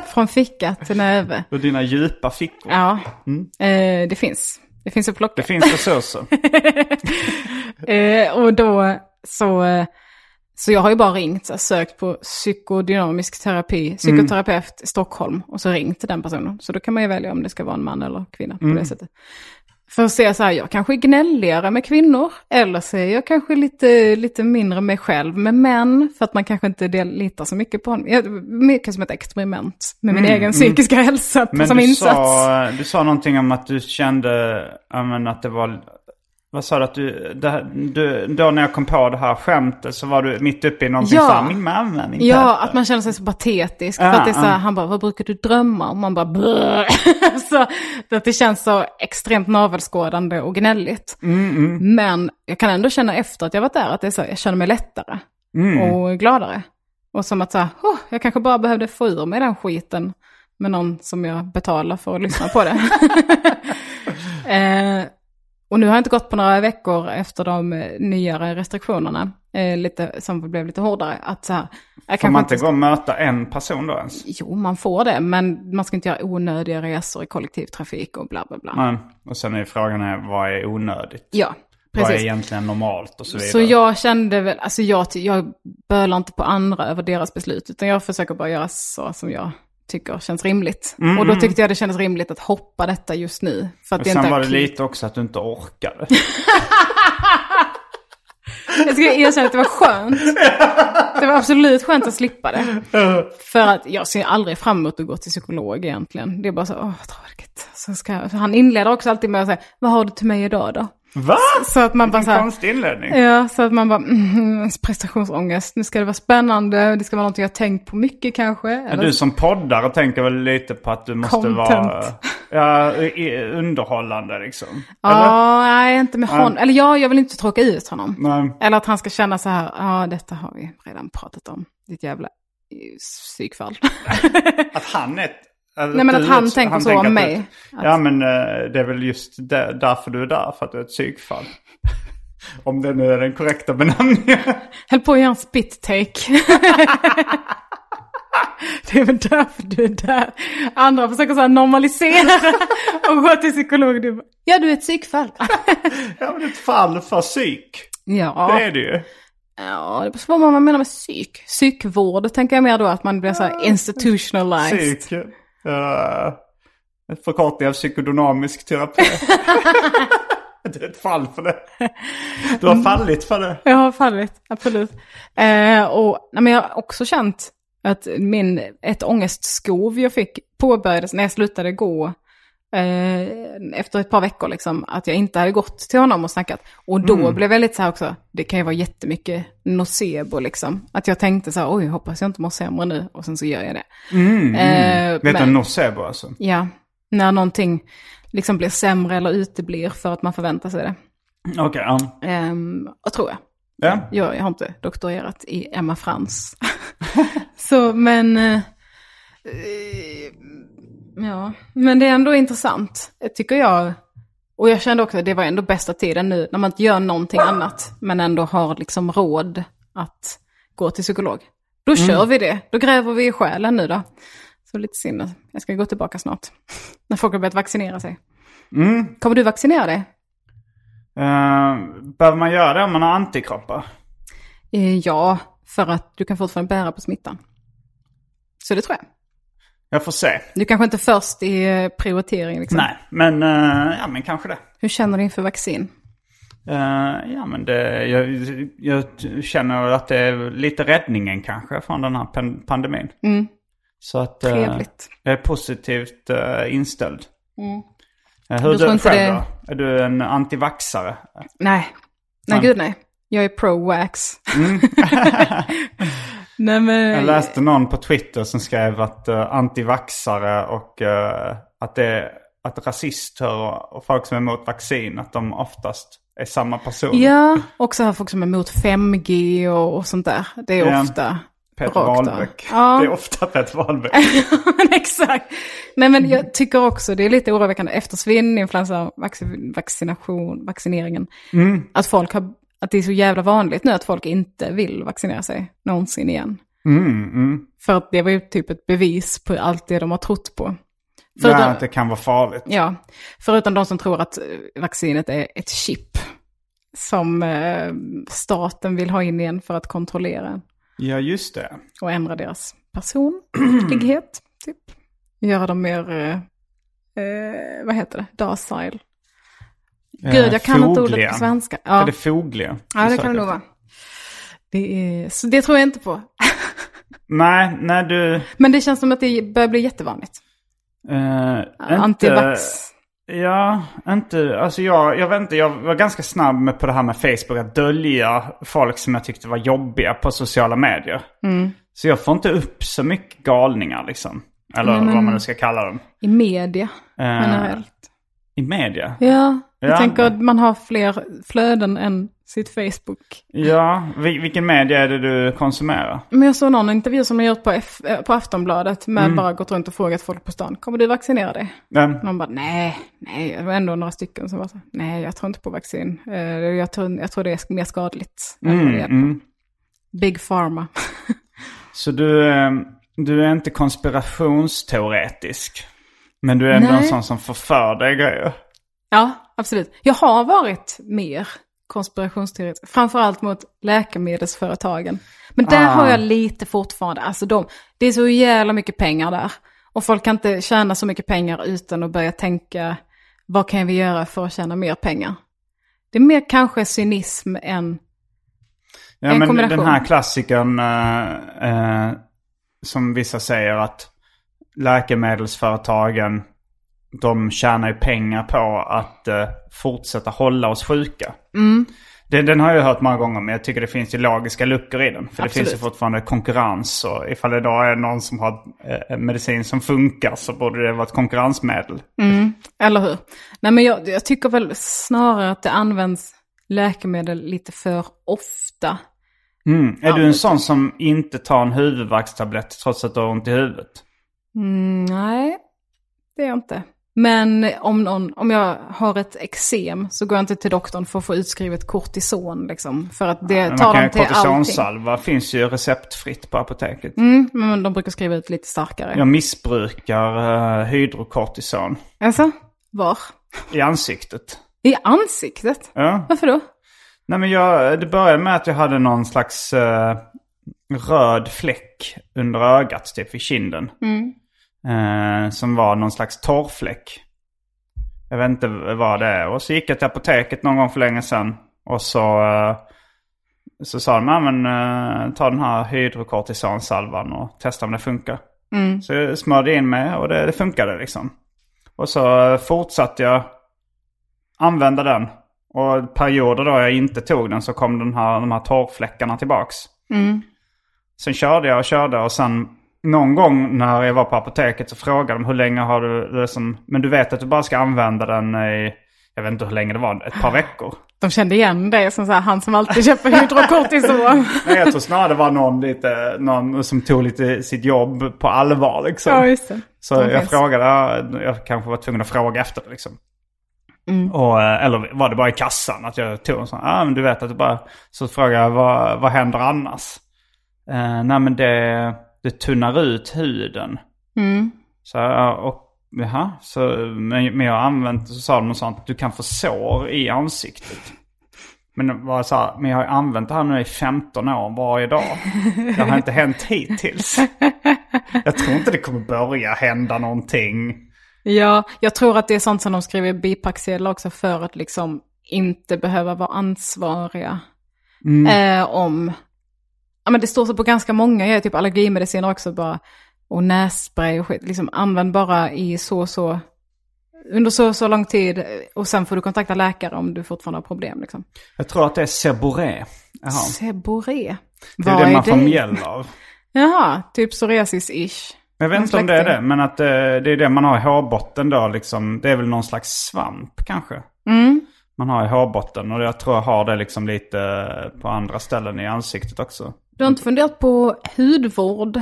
Från ficka till näve. Ur dina djupa fickor. Ja, eh, det finns. Det finns att plocka. Det finns resurser. Eh, och då så, så jag har ju bara ringt, sökt på psykodynamisk terapi, psykoterapeut i Stockholm och så ringt till den personen. Så då kan man ju välja om det ska vara en man eller kvinna på det sättet. För att se så här, jag kanske är gnälligare med kvinnor, eller så är jag kanske lite, lite mindre med själv med män, för att man kanske inte litar så mycket på honom. Mycket som ett experiment med min egen psykiska hälsa Men som du insats. sa, du sa någonting om att du kände, men att det var, vad sa du att du, det, du, då när jag kom på det här skämtet så var du mitt uppe i någonting Ja. så här, min mamma, min Ja, pappa." att man känner sig så patetisk. Ja, för att det är så här, ja. han bara, vad brukar du drömma? Och man bara, "Brr." så att det känns så extremt navelskådande och gnälligt. Mm, Men jag kan ändå känna efter att jag varit där, att det är så, jag känner mig lättare Mm. och gladare. Och som att så här, "Åh, jag kanske bara behövde få ur mig den skiten med någon som jag betalar för att lyssna på det. eh, och nu har jag inte gått på några veckor efter de eh, nyare restriktionerna, eh, lite, som blev lite hårdare. Att så här, jag Får man inte gå och möta en person då ens? Jo, man får det, men man ska inte göra onödiga resor i kollektivtrafik och bla bla bla. Men, och sen är frågan här, vad är onödigt? Ja, Vad är precis. egentligen normalt och så vidare? Så jag kände väl, alltså jag, jag bölar inte på andra över deras beslut, utan jag försöker bara göra så som jag tycker känns rimligt. Mm, Och då tyckte jag det kändes rimligt att hoppa detta just nu. För att Och det sen inte var det lite också att du inte orkade. Jag ska erkänna att det var skönt. Det var absolut skönt att slippa det. För att jag ser aldrig fram emot att gå till psykolog egentligen. Det är bara så, åh tråkigt. Så ska jag... han inleder också alltid med att säga, vad har du till mig idag då? Va? Så att man bara så här, konstig inledning. Ja, så att man bara, mm, prestationsångest, nu ska det vara spännande, det ska vara något jag tänkt på mycket kanske. Eller? Du som poddare tänker väl lite på att du måste Content. vara ja, underhållande liksom? Ja, nej, inte med honom. Eller ja, jag vill inte tråka ut honom. Nej. Eller att han ska känna så här, ja, detta har vi redan pratat om, ditt jävla psykfall. Att han är... eller Nej, men att han tänker så att om mig. Ja, men eh, det är väl just där, därför du är där, för att du är ett psykfall. Om det nu är den korrekta benämningen. Höll på att göra en spit-take. det är väl därför du är där. Andra försöker så normalisera och gå till psykolog. Du bara, ja, du är ett psykfall. ja, men ett fall för psyk. ja. Det är det ju. Ja, det beror på vad man menar med psyk. Psykvård tänker jag mer då att man blir så här institutionalized. Psyk. Uh, ett förkortning av psykodynamisk terapi. det är ett fall för det. Du har fallit för det. Jag har fallit, absolut. Eh, och nej, men jag har också känt att min, ett ångestskov jag fick påbörjades när jag slutade gå eh, efter ett par veckor liksom, att jag inte hade gått till honom och snackat. Och då blev jag lite så här också, det kan ju vara jättemycket nocebo liksom. Att jag tänkte så här, oj, hoppas jag inte mår sämre nu, och sen så gör jag det. Eh, Vet du nocebo alltså? Ja, när någonting liksom blir sämre eller uteblir för att man förväntar sig det. Okej, ja. Ehm, och tror jag. ja. jag. Jag har inte doktorerat i Emma Frans. Så, men... eh, eh, ja, men det är ändå intressant, tycker jag. Och jag kände också att det var ändå bästa tiden nu, när man inte gör någonting annat, men ändå har liksom råd att gå till psykolog. Då kör vi det, då gräver vi i själen nu då. Så lite synd, jag ska gå tillbaka snart. När folk har börjat vaccinera sig. Kommer du vaccinera dig? Eh, behöver man göra det om man har antikroppar? Eh, Ja, för att du kan fortfarande bära på smittan. Så det tror jag. Jag får se. Du kanske inte är först i eh, prioritering liksom. Nej, men, eh, ja, men kanske det. Hur känner du inför vaccin? Eh, ja, men det, jag, jag känner att det är lite räddningen kanske från den här pan- pandemin. Så att eh, Trevligt. jag är positivt uh, inställd. Mm. Hur Du du själv det- då? Är du en antivaxare? Nej. Nej, Nej. gud nej. Jag är pro-wax. nej men... Jag läste någon på Twitter som skrev att uh, antivaxare och eh, att, det, att rasister och, och folk som är emot vaccin, att de oftast är samma person. Ja, också här folk som är emot 5G och, och sånt där. Det är Ja. ofta Peter. Wahlbeck. Ja. Det är ofta Peter Wahlbeck. exakt. Nej men jag tycker också det är lite oroväckande efter svininfluensa vac- vaccination, vaccineringen. Mm. Att folk har, att det är så jävla vanligt nu att folk inte vill vaccinera sig någonsin igen. Mm, För att det var ju typ ett bevis på allt det de har trott på. Ja, Förutom, att det kan vara farligt. ja, förutom de som tror att eh, vaccinet är ett chip. Som eh, staten vill ha in igen för att kontrollera. Ja, just det. och ändra deras personlighet. Typ. Göra dem mer, eh, eh, vad heter det, docile. Gud, jag kan inte ordet på svenska. Är Ja, det fogliga? ja det kan det nog vara. Det, är, så det tror jag inte på. Nej, nej du... Men det känns som att det börjar bli jättevanligt. Uh, Antivax. Ja, inte, alltså jag, jag vet inte, jag var ganska snabb med på det här med Facebook att dölja folk som jag tyckte var jobbiga på sociala medier. Mm. Så jag får inte upp så mycket galningar liksom. Eller Nej, vad man nu ska kalla dem. I media Eh, generellt. I media? Ja, jag Ja. tänker att man har fler flöden än sitt Facebook. Ja, vil- vilken media är det du konsumerar? Men jag såg någon intervju som de gjort på, F- eh, på Aftonbladet med Mm. bara gått runt och frågat folk på stan. Kommer du vaccinera dig? Den, Någon bara, nej, nej, det var ändå några stycken som var så, nej, jag tror inte på vaccin. Eh, jag, tror, jag tror det är mer skadligt. mm, hjälper." mm. Big pharma. Så du, eh, du är inte konspirationsteoretisk? Men du är ändå Nej. en sån som förför dig grejer? ja, absolut. Jag har varit mer konspirationsteoretisk, framförallt mot läkemedelsföretagen. Men där Ah. har jag lite fortfarande, alltså de, det är så jävla mycket pengar där. Och folk kan inte tjäna så mycket pengar utan att börja tänka vad kan vi göra för att tjäna mer pengar. Det är mer kanske cynism än Ja, En men kombination. den här klassikern eh, eh, som vissa säger att läkemedelsföretagen de tjänar ju pengar på att eh, fortsätta hålla oss sjuka. Mm. Den, den har jag hört många gånger men jag tycker det finns ju logiska luckor i den. För det Absolut. finns ju fortfarande konkurrens och ifall det idag är någon som har eh, medicin som funkar så borde det vara ett konkurrensmedel. Eller hur? Nej men jag, jag tycker väl snarare att det används läkemedel lite för ofta. Mm. Är du en sån som inte tar en huvudvärkstablett trots att du har ont i huvudet? Mm, nej, det är jag inte. Men om, någon, om jag har ett eksem så går jag inte till doktorn för att få utskrivet kortison. Liksom, för att det Men tar dem till allting. kortisonsalva finns ju receptfritt på apoteket. Mm, men de brukar skriva ut lite starkare. Jag missbrukar uh, hydrokortison Alltså, var? i ansiktet. I ansiktet? Ja. Varför då? Nej men jag, det började med att jag hade någon slags eh, röd fläck under ögat, typ vid kinden. Eh, som var någon slags torrfläck. Jag vet inte vad det är. Och så gick jag till apoteket någon gång för länge sedan. Och så, eh, så sa de, men eh, ta den här hydrokortisonsalvan och testa om det funkar. Så jag smörjde in mig och det, det funkade liksom. Och så fortsatte jag använda den. Och perioder då jag inte tog den så kom den här, de här torrfläckarna tillbaks. Sen körde jag och körde och sen någon gång när jag var på apoteket så frågade de hur länge har du liksom, men du vet att du bara ska använda den i, jag vet inte hur länge det var, ett par veckor. De kände igen dig som så här, han som alltid köper hydrokortison. Nej, jag tror snarare det var någon, lite, någon som tog lite sitt jobb på allvar liksom. ja, just det. Så De jag finns. frågade, ja, jag kanske var tvungen att fråga efter det liksom. Mm. Och, eh, eller var det bara i kassan att jag tog en sån, ja men du vet att du bara, så frågade jag vad, vad händer annars? Eh, nej men det, det tunnar ut huden. Mm. Så och, jaha, så, men, men jag har använt, så sa de något sånt, du kan få sår i ansiktet. Men var så här, men jag har använt det här nu i 15 år varje dag. Det har inte hänt hittills. Jag tror inte det kommer börja hända någonting. Ja, jag tror att det är sånt som de skriver i bipacksedlar också för att liksom inte behöva vara ansvariga. Eh, om, ja men det står så på ganska många, jag är typ allergimediciner också bara, och nässpray och skit, liksom använd bara i så så, under så så lång tid och sen får du kontakta läkare om du fortfarande har problem liksom. Jag tror att det är Seboré. Jaha. Seboré. Det är Vad det man får mjäll av. Jaha, typ psoriasis-ish. Jag vet inte om det är det, men att eh, det är det man har i hårbotten då liksom. Det är väl någon slags svamp kanske. Mm. Man har i hårbotten och jag tror jag har det liksom lite på andra ställen i ansiktet också. Du har inte funderat på hudvård?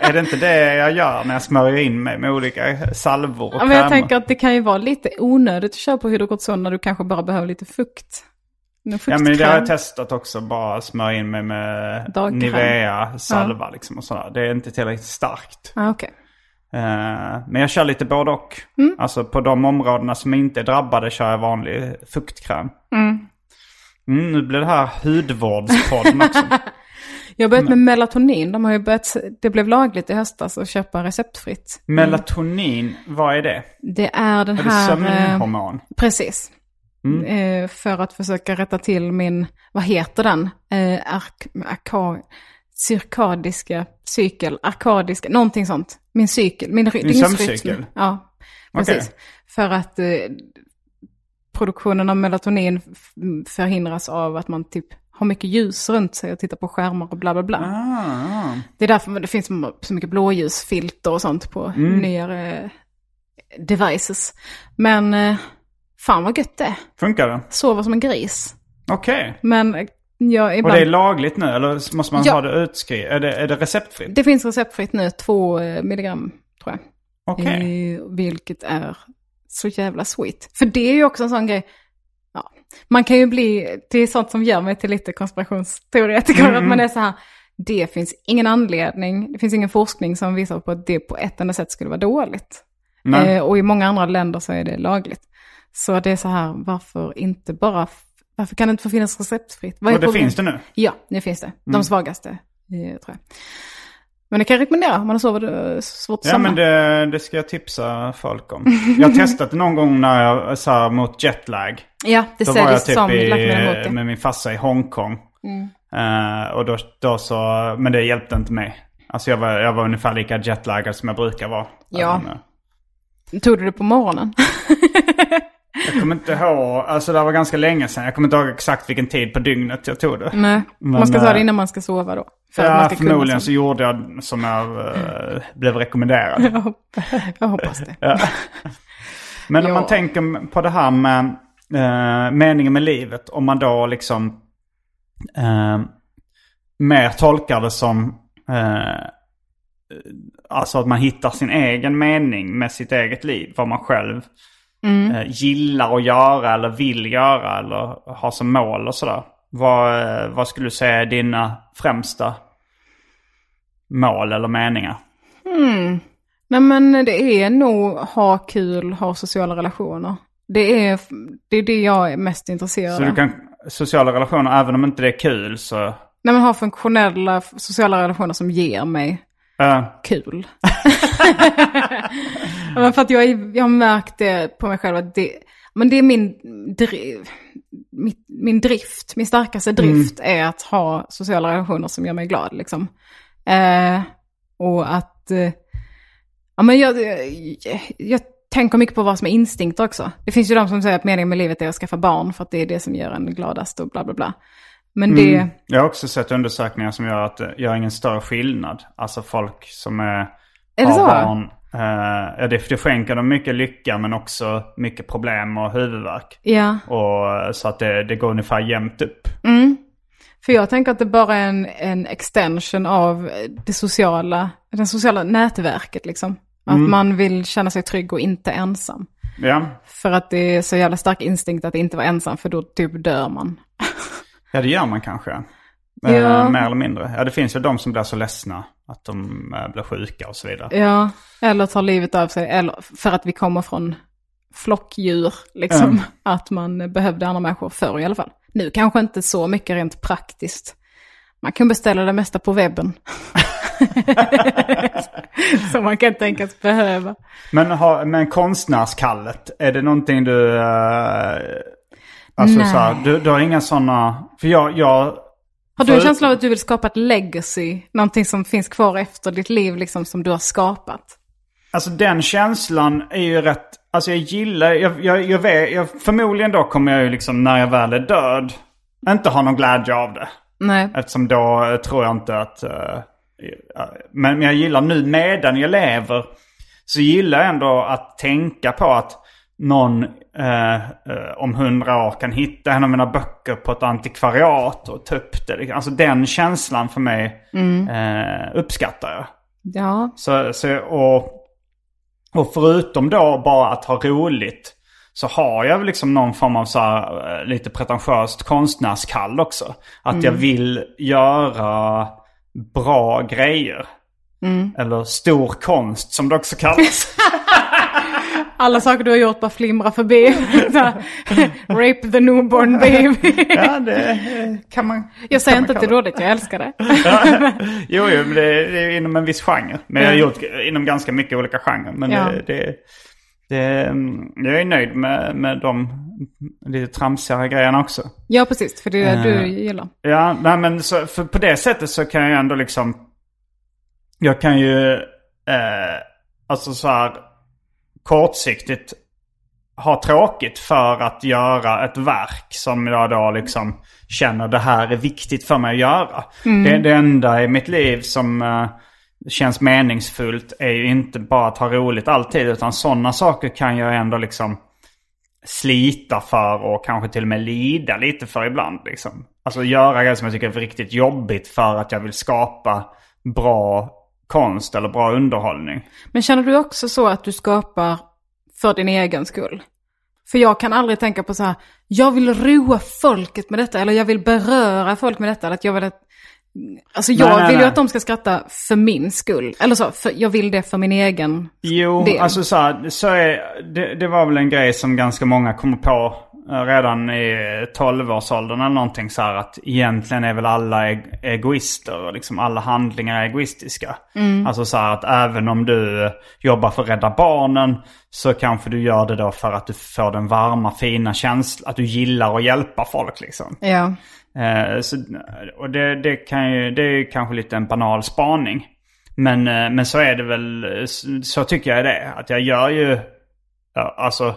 Är det inte det jag gör när jag smörjer in mig med olika salvor och Ja, men jag tänker att det kan ju vara lite onödigt att köra på hydrokortison när du kanske bara behöver lite fukt. Ja men det har jag testat också. Bara smörja in mig med Dagkräm. Nivea salva liksom och sådär. Det är inte tillräckligt starkt. Ah, okej. Eh, men jag kör lite både och. Mm. Alltså på de områdena som inte är drabbade kör jag vanlig fuktkräm. Mm, nu blir det här hudvårdspodden också. Jag har börjat med melatonin. De har ju börjat, det blev lagligt i höstas att köpa receptfritt. Melatonin, vad är det? Det är den Är det här... eh, sömnhormon? Precis. Eh, för att försöka rätta till min, vad heter den? Eh, ark, arka, cirkadiska cykel, arkadiska, någonting sånt. Min cykel, min dygnsrytm. sömncykel? Ja, precis. För att eh, produktionen av melatonin förhindras av att man typ har mycket ljus runt sig och tittar på skärmar och bla bla bla. Ah, Det är därför det finns så mycket blåljusfilter och sånt på Mm. nyare devices. Men eh, fan vad gött det funkar det? Sover som en gris. Okej. Men eh, jag Och ibland... det är lagligt nu eller måste man Ja. ha det utskrivet? Är det, är det receptfritt? Det finns receptfritt nu, två eh, milligram tror jag. Okej. Eh, vilket är så jävla sweet. För det är ju också en sån grej, ja, man kan ju bli, det är sånt som gör mig till lite konspirationsteoretiker, att man är så här, det finns ingen anledning, det finns ingen forskning som visar på att det på ett enda sätt skulle vara dåligt. Eh, och i många andra länder så är det lagligt. Så det är så här, varför inte bara, varför kan det inte få finnas receptfritt? Vad Och det finns det nu? Ja, nu finns det. De svagaste, eh, tror jag. Men det kan jag rekommendera om man har eh, svårt att Ja men det, det ska jag tipsa folk om. Jag har testat det någon gång när jag så här, mot jetlag. Ja, det Då var jag säljs typ som i, läkemedel mot det. Mm. med min farsa i Hongkong. Eh, och då, då så, men det hjälpte inte mig. Alltså jag var, jag var ungefär lika jetlaggad som jag brukar vara. Ja. Eh, Tog du det på morgonen? Jag kommer inte ihåg, alltså det var ganska länge sedan. Jag kommer inte ihåg exakt vilken tid på dygnet jag tog det. Nej, Men, man ska ta det eh, innan man ska sova då. För man Ja, ska förmodligen så gjorde jag som jag eh, blev rekommenderad. Jag hoppas- Jag hoppas det. Ja. Men om Ja. man tänker på det här med eh, meningen med livet. Om man då liksom eh, mer tolkar det som alltså att man hittar sin egen mening med sitt eget liv. Vad man själv eh, gillar att göra eller vill göra eller har som mål och sådär. Vad, eh, vad skulle du säga är dina främsta mål eller meningar? Nej men det är nog ha kul, ha sociala relationer. Det är det, är det jag är mest intresserad Så av. du kan, sociala relationer, även om inte det är kul så... Nej men ha funktionella sociala relationer som ger mig eh, kul. Men för att jag, jag har märkt det på mig själv att det, men det är min, driv, mitt, min drift, min starkaste drift är att ha sociala relationer som gör mig glad liksom. Eh, och att, eh, ja men jag, jag, jag tänker mycket på vad som är instinkt också. Det finns ju de som säger att meningen med livet är att skaffa barn för att det är det som gör en gladast och bla bla bla. Men det, Jag har också sett undersökningar som gör att det gör ingen större skillnad. Alltså folk som är, Är har barn. Eh, ja, det, det skänker dem mycket lycka men också mycket problem och huvudvärk. ja. Och, så att det, det går ungefär jämnt upp. För jag tänker att det bara är en, en extension av det sociala, det sociala nätverket liksom. Att man vill känna sig trygg och inte ensam. Ja. För att det är så jävla stark instinkt att inte vara ensam, för då typ dör man. ja, det gör man kanske. Eh, Ja. Mer eller mindre. Ja, det finns ju de som blir så ledsna att de eh, blir sjuka och så vidare. Ja, eller tar livet av sig, eller för att vi kommer från flockdjur, liksom. Mm. Att man behövde andra människor förr i alla fall. Nu kanske inte så mycket rent praktiskt. Man kan beställa det mesta på webben. Som man kan tänkas behöva. Men, ha, men konstnärskallet, är det någonting du... eh, alltså Nej. så här, du, du har inga sådana... För jag... jag Har du en känsla av att du vill skapa ett legacy? Någonting som finns kvar efter ditt liv, liksom som du har skapat? Alltså den känslan är ju rätt... Alltså jag gillar... Jag, jag, jag vet, jag, förmodligen då kommer jag ju liksom när jag väl är död inte ha någon glädje av det. Nej. Eftersom då tror jag inte att... men, men jag gillar nu medan jag lever så gillar jag ändå att tänka på att någon eh, eh, om hundra år kan hitta en av mina böcker på ett antikvariat och ta upp det. Alltså den känslan för mig eh, uppskattar jag. Ja, Så, så, och, och förutom då bara att ha roligt så har jag liksom någon form av så här, eh, lite pretentiöst konstnärskall också. Att jag vill göra bra grejer. Eller stor konst som det också kallas. alla saker du har gjort bara flimrar förbi. Rape the newborn baby. ja, det eh, kan man. Jag säger inte att det är dåligt, jag älskar det. Jo, jo, men det, är inom en viss genre. Men jag har gjort inom ganska mycket olika genrer. Men Ja. det, det, det, mm, jag är nöjd med, med de lite tramsigare grejerna också. Ja, precis, för det är det Eh. du gillar. Ja, nej men så, för på det sättet så kan jag ändå liksom... Jag kan ju, eh, alltså så här kortsiktigt ha tråkigt för att göra ett verk som jag då liksom känner det här är viktigt för mig att göra. Det, det enda i mitt liv som eh, känns meningsfullt är ju inte bara att ha roligt alltid utan sådana saker kan jag ändå liksom slita för och kanske till och med lida lite för ibland. Liksom. Alltså göra grejer som jag tycker är riktigt jobbigt för att jag vill skapa bra konst eller bra underhållning. Men känner du också så att du skapar för din egen skull? För jag kan aldrig tänka på så här, jag vill roa folket med detta, eller jag vill beröra folk med detta, eller att jag vill att... Alltså jag Nej, nej, vill ju att de ska skratta för min skull. Eller så, för jag vill det för min egen Jo, del. alltså så, här, så är, det, det var väl en grej som ganska många kommer på redan i 12-årsåldern eller någonting så här att egentligen är väl alla eg- egoister och liksom alla handlingar är egoistiska. Alltså så här att även om du jobbar för att rädda barnen så kanske du gör det då för att du får den varma fina känslan, att du gillar att hjälpa folk liksom. Ja. Eh, så, och det, det, kan ju, det är ju kanske lite en banal spaning. Men, eh, men så är det väl, så, tycker jag det. Att jag gör ju, alltså,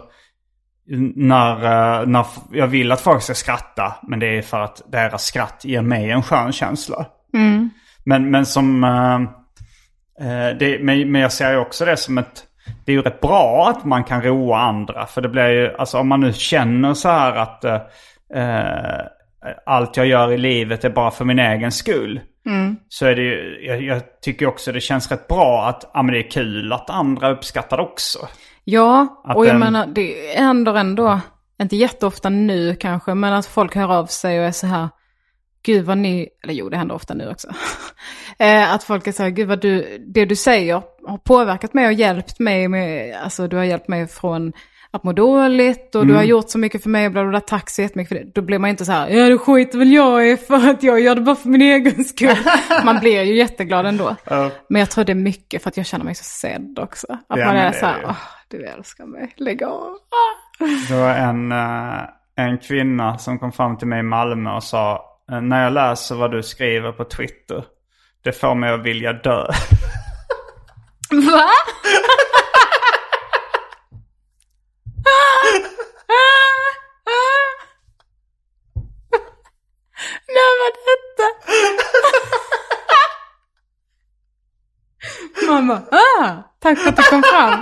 när, eh, när jag vill att folk ska skratta. Men det är för att deras skratt ger mig en skön känsla. Men, men som, eh, eh, det, men, men jag ser ju också det som ett, det är ju rätt bra att man kan roa andra. För det blir ju, alltså om man nu känner så här att eh, eh, allt jag gör i livet är bara för min egen skull. Så är det ju, jag, jag tycker också det känns rätt bra att, ja men det är kul att andra uppskattar det också. Ja, Att och jag den- menar det händer ändå, inte jätteofta nu kanske, men att folk hör av sig och är så här, gud vad ni, eller jo det händer ofta nu också. Eh, att folk är så här, gud vad du, det du säger har påverkat mig och hjälpt mig med, alltså du har hjälpt mig från att må dåligt och du har gjort så mycket för mig och bla bla bla, tack så jättemycket för det. Då blir man inte så här, ja det skiter väl jag i för att jag gör det bara för min egen skull. man blir ju jätteglad ändå. Men jag tror det är mycket för att jag känner mig så sedd också. Att Ja, man är så är här, åh, du älskar mig, lägg av. Det var en, eh, en kvinna som kom fram till mig i Malmö och sa eh, När jag läser vad du skriver på Twitter Det får mig att vilja dö. Va? När var detta? Mamma, ah, tack för att du kom fram.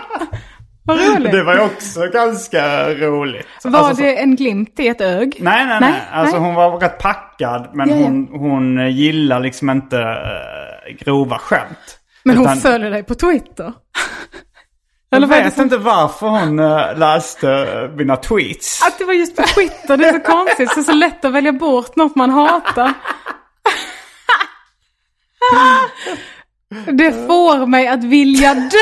Vad roligt. Det var ju också ganska roligt. var Alltså, så- det en glimt i ett ög? Nej, nej, nej. Nej, Alltså nej. hon var rätt packad. Men Ja, ja. Hon, hon gillar liksom inte uh, grova skämt. Men hon Utan- följer dig på Twitter. Jag Eller är det vet inte varför hon eh, läste eh, mina tweets. Att det var just på Twitter, det är så konstigt. Så, så lätt att välja bort något man hatar. Det får mig att vilja dö.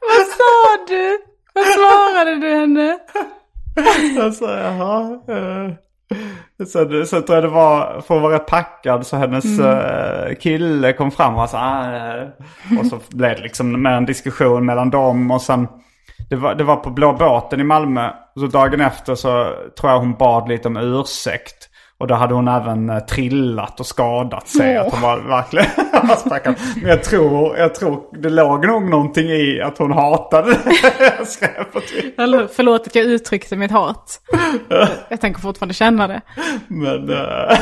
Vad sa du? Vad svarade du henne? Alltså, jaha. Sen, sen tror jag det var, för att vara rätt packad, så hennes eh, kille kom fram och sa ah, eh. Och så blev det liksom med en diskussion mellan dem och sen det var, det var på Blå båten i Malmö. Så dagen efter så tror jag hon bad lite om ursäkt. Och då hade hon även eh, trillat och skadat sig. Att hon var verkligen. Men jag tror, jag tror det låg nog någonting i att hon hatade det jag skrev på Twitter. Eller? Förlåt att jag uttryckte mitt hat. Jag tänker fortfarande känna det. Men... eh,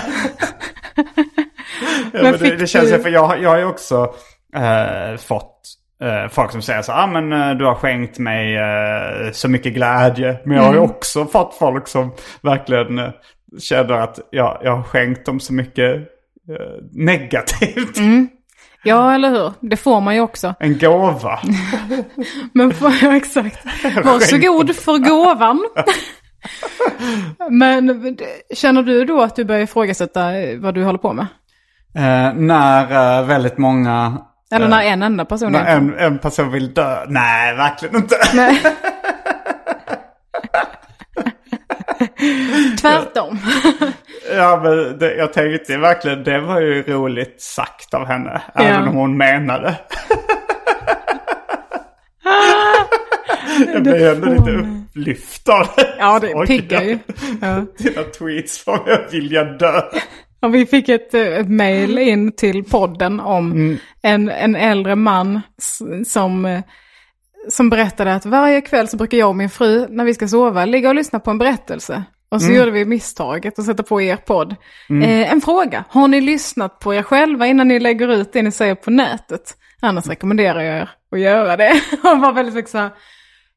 ja, men det, det känns ju, för jag, jag har ju också eh, fått folk som säger så ah, men du har skänkt mig eh, så mycket glädje. Men jag har ju Mm. också fått folk som verkligen känner att jag, jag har skänkt dem så mycket eh, negativt. Mm. Ja, eller hur? Det får man ju också. En gåva. Men får jag exakt. Varsågod för gåvan. Men känner du då att du börjar ifrågasätta vad du håller på med? Eh, när eh, väldigt många... Eller eh, när en enda person när en, en person vill dö. Nej, verkligen inte. Nej. Tvärtom. Ja, men det, jag tänkte verkligen, det var ju roligt sagt av henne. Även om hon menade. jag blev ändå lite upplyft av det. Ja, det piggar ju. Ja. Dina tweets får mig att vilja dö. Och vi fick ett, eh, ett mail in till podden om en, en äldre man som, eh, som berättade att varje kväll så brukar jag och min fru, när vi ska sova, ligga och lyssna på en berättelse. Och så gjorde vi misstaget att sätta på er podd. Eh, en fråga, har ni lyssnat på er själva innan ni lägger ut det ni säger på nätet? Annars rekommenderar jag er att göra det. Och var väldigt mycket så här,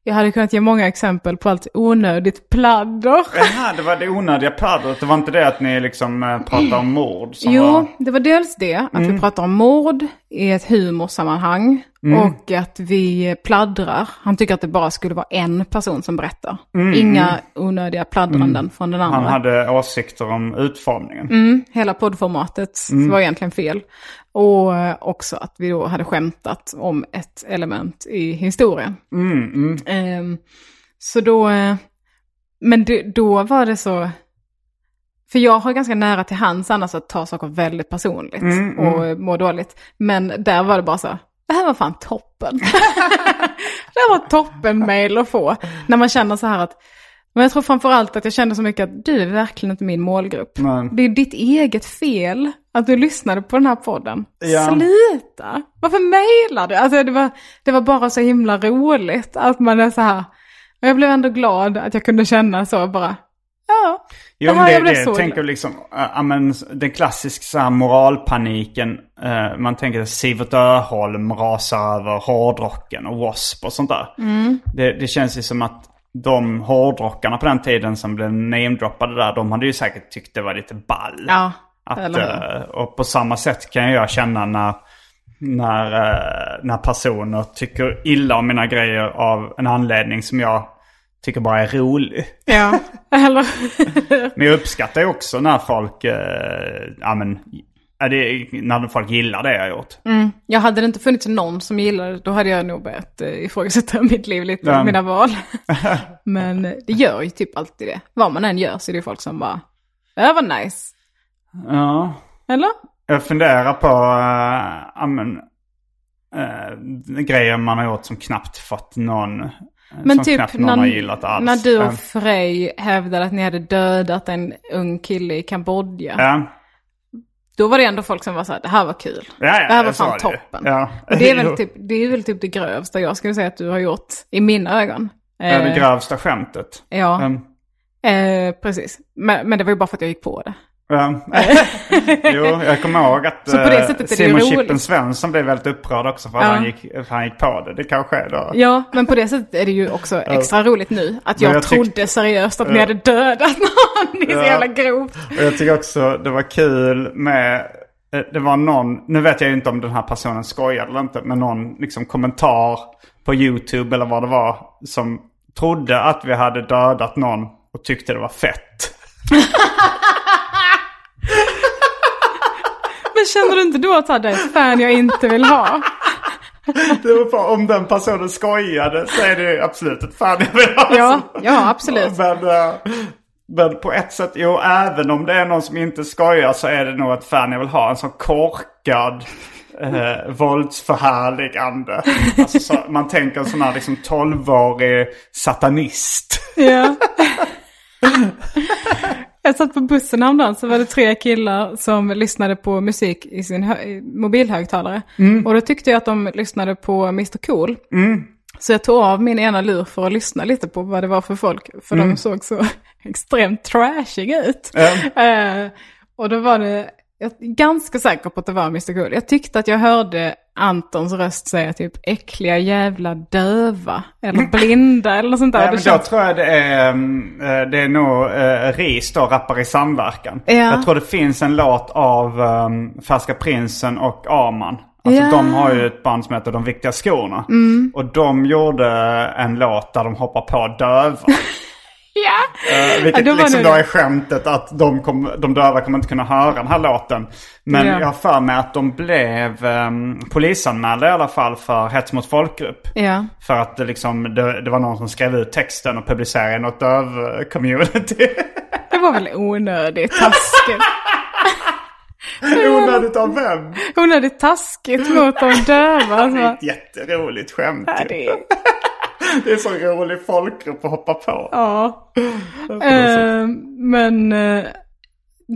jag hade kunnat ge många exempel på allt onödigt pladder. Jaha, det var det onödiga pladdret. Det var inte det att ni liksom eh, pratade om mord? Jo, var... det var dels det, att vi pratar om mord i ett humorsammanhang. Och att vi pladdrar. Han tycker att det bara skulle vara en person som berättar. Mm, Inga onödiga pladdranden från den andra. Han hade åsikter om utformningen. Mm, hela poddformatet var egentligen fel. Och också att vi då hade skämtat om ett element i historien. Ehm, så då, men då var det så, för jag har ganska nära till hands annars att ta saker väldigt personligt och må dåligt. Men där var det bara så, det här var fan toppen. det här var toppen mail att få. När man känner så här att, men jag tror framförallt att jag kände så mycket att du är verkligen inte min målgrupp. Nej. Det är ditt eget fel att du lyssnade på den här podden. Ja. Sluta! Varför mejlar du? Alltså det var, det var bara så himla roligt att man är så här. Och jag blev ändå glad att jag kunde känna så bara. Ja, Jo, det här det, jag blev det så tänker liksom, äh, ja, men den klassiska moralpaniken. Eh, man tänker att Sivert Öholm rasar över hårdrocken och W.A.S.P. och sånt där. Mm. Det, det känns ju som att de hårdrockarna på den tiden som blev namedroppade där, de hade ju säkert tyckt det var lite ball. Ja, Att, eh, och på samma sätt kan jag känna när, när, eh, när personer tycker illa om mina grejer av en anledning som jag tycker bara är rolig. Ja, eller Men jag uppskattar ju också när folk, eh, ja men, ja, det, när folk gillar det jag gjort. Jag hade det inte funnits någon som gillade det, då hade jag nog börjat eh, ifrågasätta mitt liv lite, Ja. mina val. Men eh, det gör ju typ alltid det. Vad man än gör så är det folk som bara, det var nice. Ja. Eller? Jag funderar på, uh, ja men, eh, grejer man har gjort som knappt fått någon, eh, Men som typ knappt någon har när, när du Eh, och Frej hävdade att ni hade dödat en ung kille i Kambodja. Ja. Då var det ändå folk som var så här, det här var kul. Ja, ja, det här var fan toppen. Ja. Det, är väl typ, det är väl typ det grövsta jag skulle säga att du har gjort i mina ögon. Ja, det Eh, grövsta skämtet. ja, Um, eh, precis. Men, men det var ju bara för att jag gick på det. Jo, jag kommer ihåg att eh, Simon. Chippen Svensson blev väldigt upprörd också för att Ja. han, gick, för han gick på det. Det kanske är då. Ja, men på det sättet är det ju också extra roligt nu. Att jag, jag tyck- trodde seriöst att ni hade dödat någon. Det är så jävla grovt. Och jag tycker också det var kul med, eh, det var någon, nu vet jag ju inte om den här personen skojade eller inte, men någon liksom kommentar på YouTube eller vad det var som trodde att vi hade dödat någon och tyckte det var fett. Men känner du inte då att det är ett fan jag inte vill ha? Det var bara, om den personen skojade så är det absolut ett fan jag vill ha. Ja, ja absolut. Men, eh, men på ett sätt, jo även om det är någon som inte skojar så är det nog ett fan jag vill ha. En sån korkad eh, våldsförhärligande. Alltså, så, man tänker en sån här liksom 12-årig satanist. Ja. Jag satt på bussen häromdagen så var det tre killar som lyssnade på musik i sin mobilhögtalare. Och då tyckte jag att de lyssnade på Mr Cool. Så jag tog av min ena lur för att lyssna lite på vad det var för folk. För de såg så extremt trashiga ut. Eh, och då var det, jag är ganska säker på att det var Mr Cool. Jag tyckte att jag hörde Antons röst säga typ äckliga jävla döva. Eller blinda eller sånt där. Ja, men då känns- tror jag det är, mm, eh, det är nog uh, RIS då, Rappare i samverkan. Ja. Jag tror det finns en låt av um, Färska Prinsen och Arman. Alltså Ja. de har ju ett band som heter De Viktiga Skorna. Och de gjorde en låt där de hoppar på döva. Ja! Uh, vilket Ja, liksom det då är skämtet att de, kom, de döva kommer inte kunna höra den här låten. Men Ja. jag har för mig att de blev um, polisanmälda i alla fall för hets mot folkgrupp. Ja. För att det, liksom, det, det var någon som skrev ut texten och publicerade i något döv-community. Det var väl onödigt taskigt. Onödigt av vem? Onödigt taskigt mot de döva. Det är Alltså. ett jätteroligt skämt. Ja, det är, Det är så rolig folkgrupp att hoppa på. ja. Eh, men eh,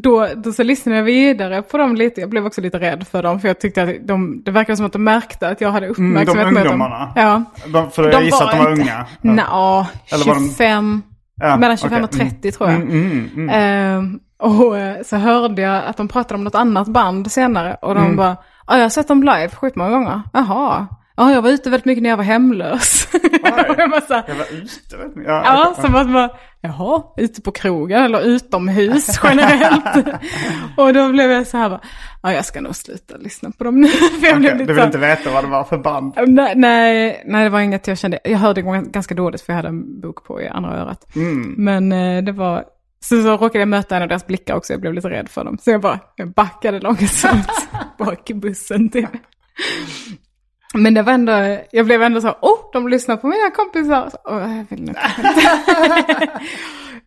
då, då så lyssnade jag vidare på dem lite. Jag blev också lite rädd för dem. För jag tyckte att de, det verkade som att de märkte att jag hade uppmärksamhet Mm, de mot dem. ungdomarna? Ja. De, för jag gissar att de var unga. Nja, Eller var de- 25. Ja, mellan 25 okej. och 30 tror jag. Mm, mm, mm. Ehm, och eh, så hörde jag att de pratade om något annat band senare. Och Mm. de bara, ja jag har sett dem live skitmånga gånger. Jaha. Ja, jag var ute väldigt mycket när jag var hemlös. jag var så här, Jag var ute ni. Ja, Ja, så man bara, jaha, ute på krogen eller utomhus generellt. och då blev jag så här, bara, ja jag ska nog sluta lyssna på dem nu. För jag lite Du vill så inte veta vad det var för band? Nej, nej, nej, det var inget jag kände. Jag hörde ganska dåligt för jag hade en bok på i andra örat. Men eh, det var, så, så råkade jag möta en av deras blickar också, jag blev lite rädd för dem. Så jag bara, jag backade långsamt bak i bussen typ. Men det var ändå, jag blev ändå så, åh, de lyssnar på mina kompisar. Så, åh, jag vill.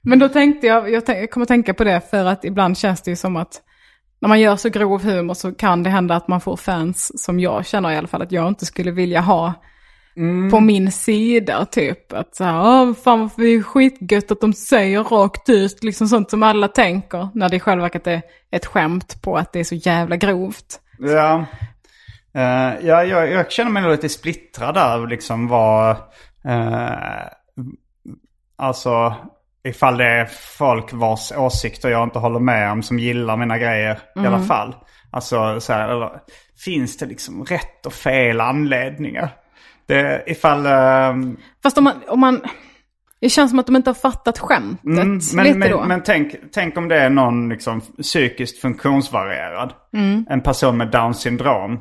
Men då tänkte jag, jag, tänk, jag kommer tänka på det för att ibland känns det ju som att när man gör så grov humor så kan det hända att man får fans som jag känner i alla fall att jag inte skulle vilja ha på min sida. Typ att så här, Åh, fan vad det är skitgött att de säger rakt ut, liksom sånt som alla tänker. När det i själva verket är ett skämt på att det är så jävla grovt. Ja. Eh, ja, jag, jag känner mig lite splittrad där. Liksom vad... eh, alltså, ifall det är folk vars åsikter jag inte håller med om som gillar mina grejer i alla fall. Alltså, så här, eller, finns det liksom rätt och fel anledningar? Det, ifall... ehm, Fast om man, om man, det känns som att de inte har fattat skämtet Mm, lite men, då. men, men tänk, tänk om det är någon liksom psykiskt funktionsvarierad. En person med Downs syndrom.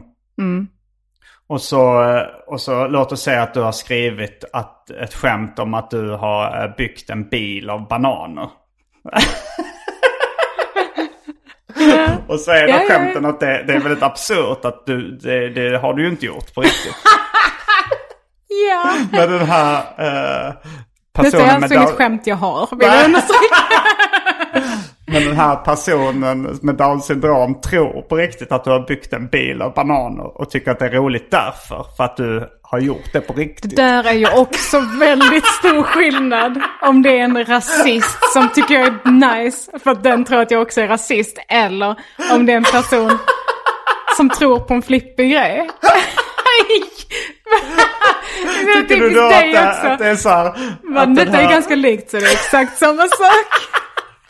Och, så, och så låt oss säga att du har skrivit att, ett skämt om att du har eh, byggt en bil av bananer. och så är då Ja, ja, ja. skämten att det, det är väldigt absurt att du, det, det har du ju inte gjort på riktigt. ja, Men den här eh, är personen med alltså inget skämt jag har, vill jag understryka. Men den här personen med Downs syndrom tror på riktigt att du har byggt en bil av bananer och tycker att det är roligt därför. För att du har gjort det på riktigt. Där är ju också väldigt stor skillnad. Om det är en rasist som tycker jag är nice för att den tror att jag också är rasist. Eller om det är en person som tror på en flippig grej. det är Tycker du då att det, att det är så här? Men detta är här- ganska likt så det är exakt samma sak.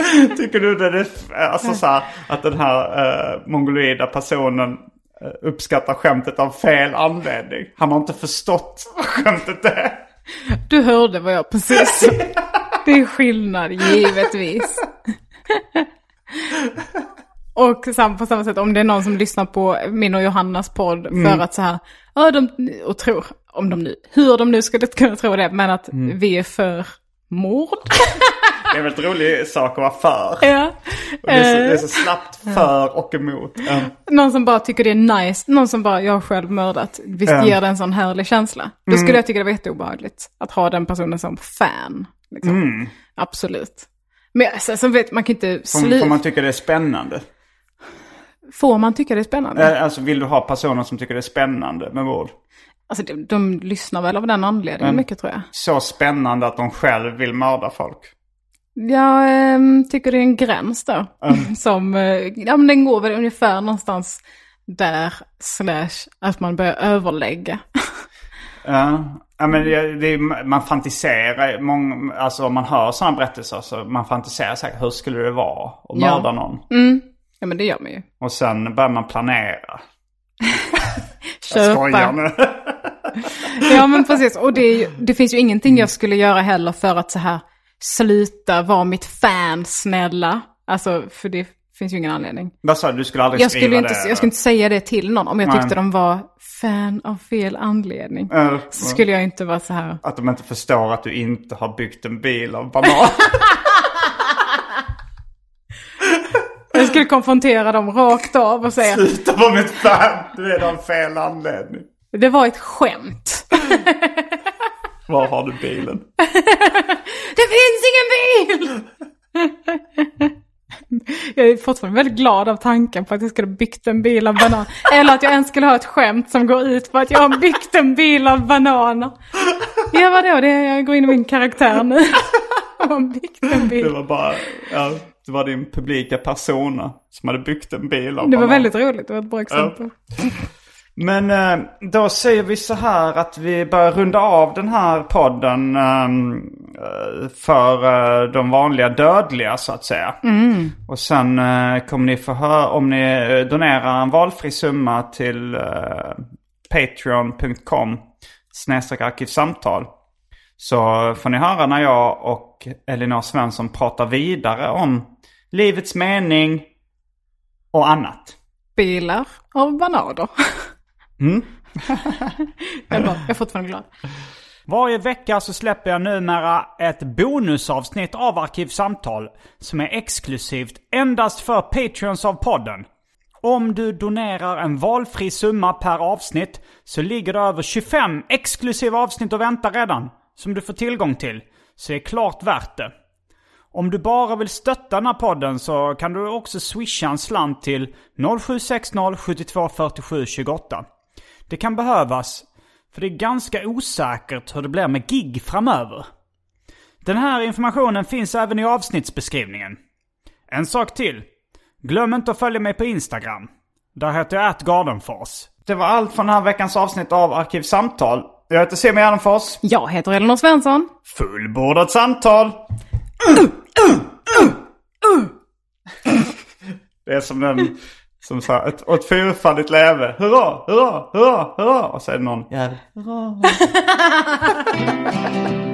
Tycker du det är, alltså så här, att den här uh, mongoloida personen eh, uppskattar skämtet av fel anledning? Han har inte förstått vad skämtet är. Du hörde vad jag precis sa. Det är skillnad, givetvis. Och på samma sätt om det är någon som lyssnar på min och Johannas podd för att så här, ja, de, och tror, om de nu, hur de nu skulle kunna tro det, men att vi är för mord. Det är en rolig sak att vara för. ja. Och det, är så, det är Eh, så snabbt för och emot. Mm. någon som bara tycker det är nice, någon som bara, jag har själv mördat, visst Ja. ger det en sån härlig känsla. Då skulle jag tycka det var jätteobehagligt att ha den personen som fan. Liksom. Absolut. Men sen så vet man kan inte sluta. får man tycka det är spännande? Får man tycka det är spännande? Eh, Alltså vill du ha personer som tycker det är spännande med mord? Alltså de, de lyssnar väl av den anledningen mycket tror jag. Så spännande att de själv vill mörda folk. Jag ehm, tycker det är en gräns då. Som, eh, ja men den går väl ungefär någonstans där slash att man börjar överlägga. Ja, ja men det, det man fantiserar, många, alltså om man hör sådana berättelser så man fantiserar säkert hur skulle det vara att Ja. mörda någon? ja men det gör man ju. Och sen börjar man planera. Jag skojar Köpa. nu. Ja men precis. Och det, det finns ju ingenting jag skulle göra heller för att så här sluta vara mitt fan snälla. Alltså för det finns ju ingen anledning. Vad sa du? Du skulle aldrig Jag skriva skulle, inte, det? jag skulle inte säga det till någon om jag Nej. tyckte de var fan av fel anledning. Eh, Så skulle jag inte vara så här. Att de inte förstår att du inte har byggt en bil av banan. Jag skulle konfrontera dem rakt av och säga Sluta vara mitt fan, du är av fel anledning. det var ett skämt. Var har du bilen? Det finns ingen bil! Jag är fortfarande väldigt glad av tanken på att jag skulle ha byggt en bil av banan. Eller att jag ens skulle ha ett skämt som går ut på att jag har byggt en bil av bananer. Ja vadå, det jag går in i min karaktär nu. Jag har byggt en Det bil. var bara, ja, det var din publika persona som hade byggt en bil av Det var banan. väldigt roligt, det var ett bra exempel. Men eh, då säger vi så här att vi börjar runda av den här podden ehm, eh, för eh, de vanliga dödliga så att säga. Och sen kommer ni få höra, om ni donerar en valfri summa till patreon.com snedstreck arkivsamtal. Så får ni höra när jag och Elinor Svensson pratar vidare om livets mening och annat. Bilar av bananer. Mm. jag, är bra. jag är fortfarande glad. Varje vecka så släpper jag numera ett bonusavsnitt av Arkivsamtal som är exklusivt endast för Patreons av podden. Om du donerar en valfri summa per avsnitt så ligger det över 25 exklusiva avsnitt och väntar redan. Som du får tillgång till. Så det är klart värt det. Om du bara vill stötta den här podden så kan du också swisha en slant till 0760 72 47 28. Det kan behövas, för det är ganska osäkert hur det blir med gig framöver. Den här informationen finns även i avsnittsbeskrivningen. En sak till. Glöm inte att följa mig på Instagram. Där heter jag atgardenfors. Det var allt från den här veckans avsnitt av Arkivsamtal. Jag heter Simon Gärdenfors. Jag heter Elinor Svensson. Fullbordat samtal! Det är som den som sa ett, ett fyrfaldigt leve. Hurra, hurra, hurra, hurra. Och så är det någon jävel. Hurra.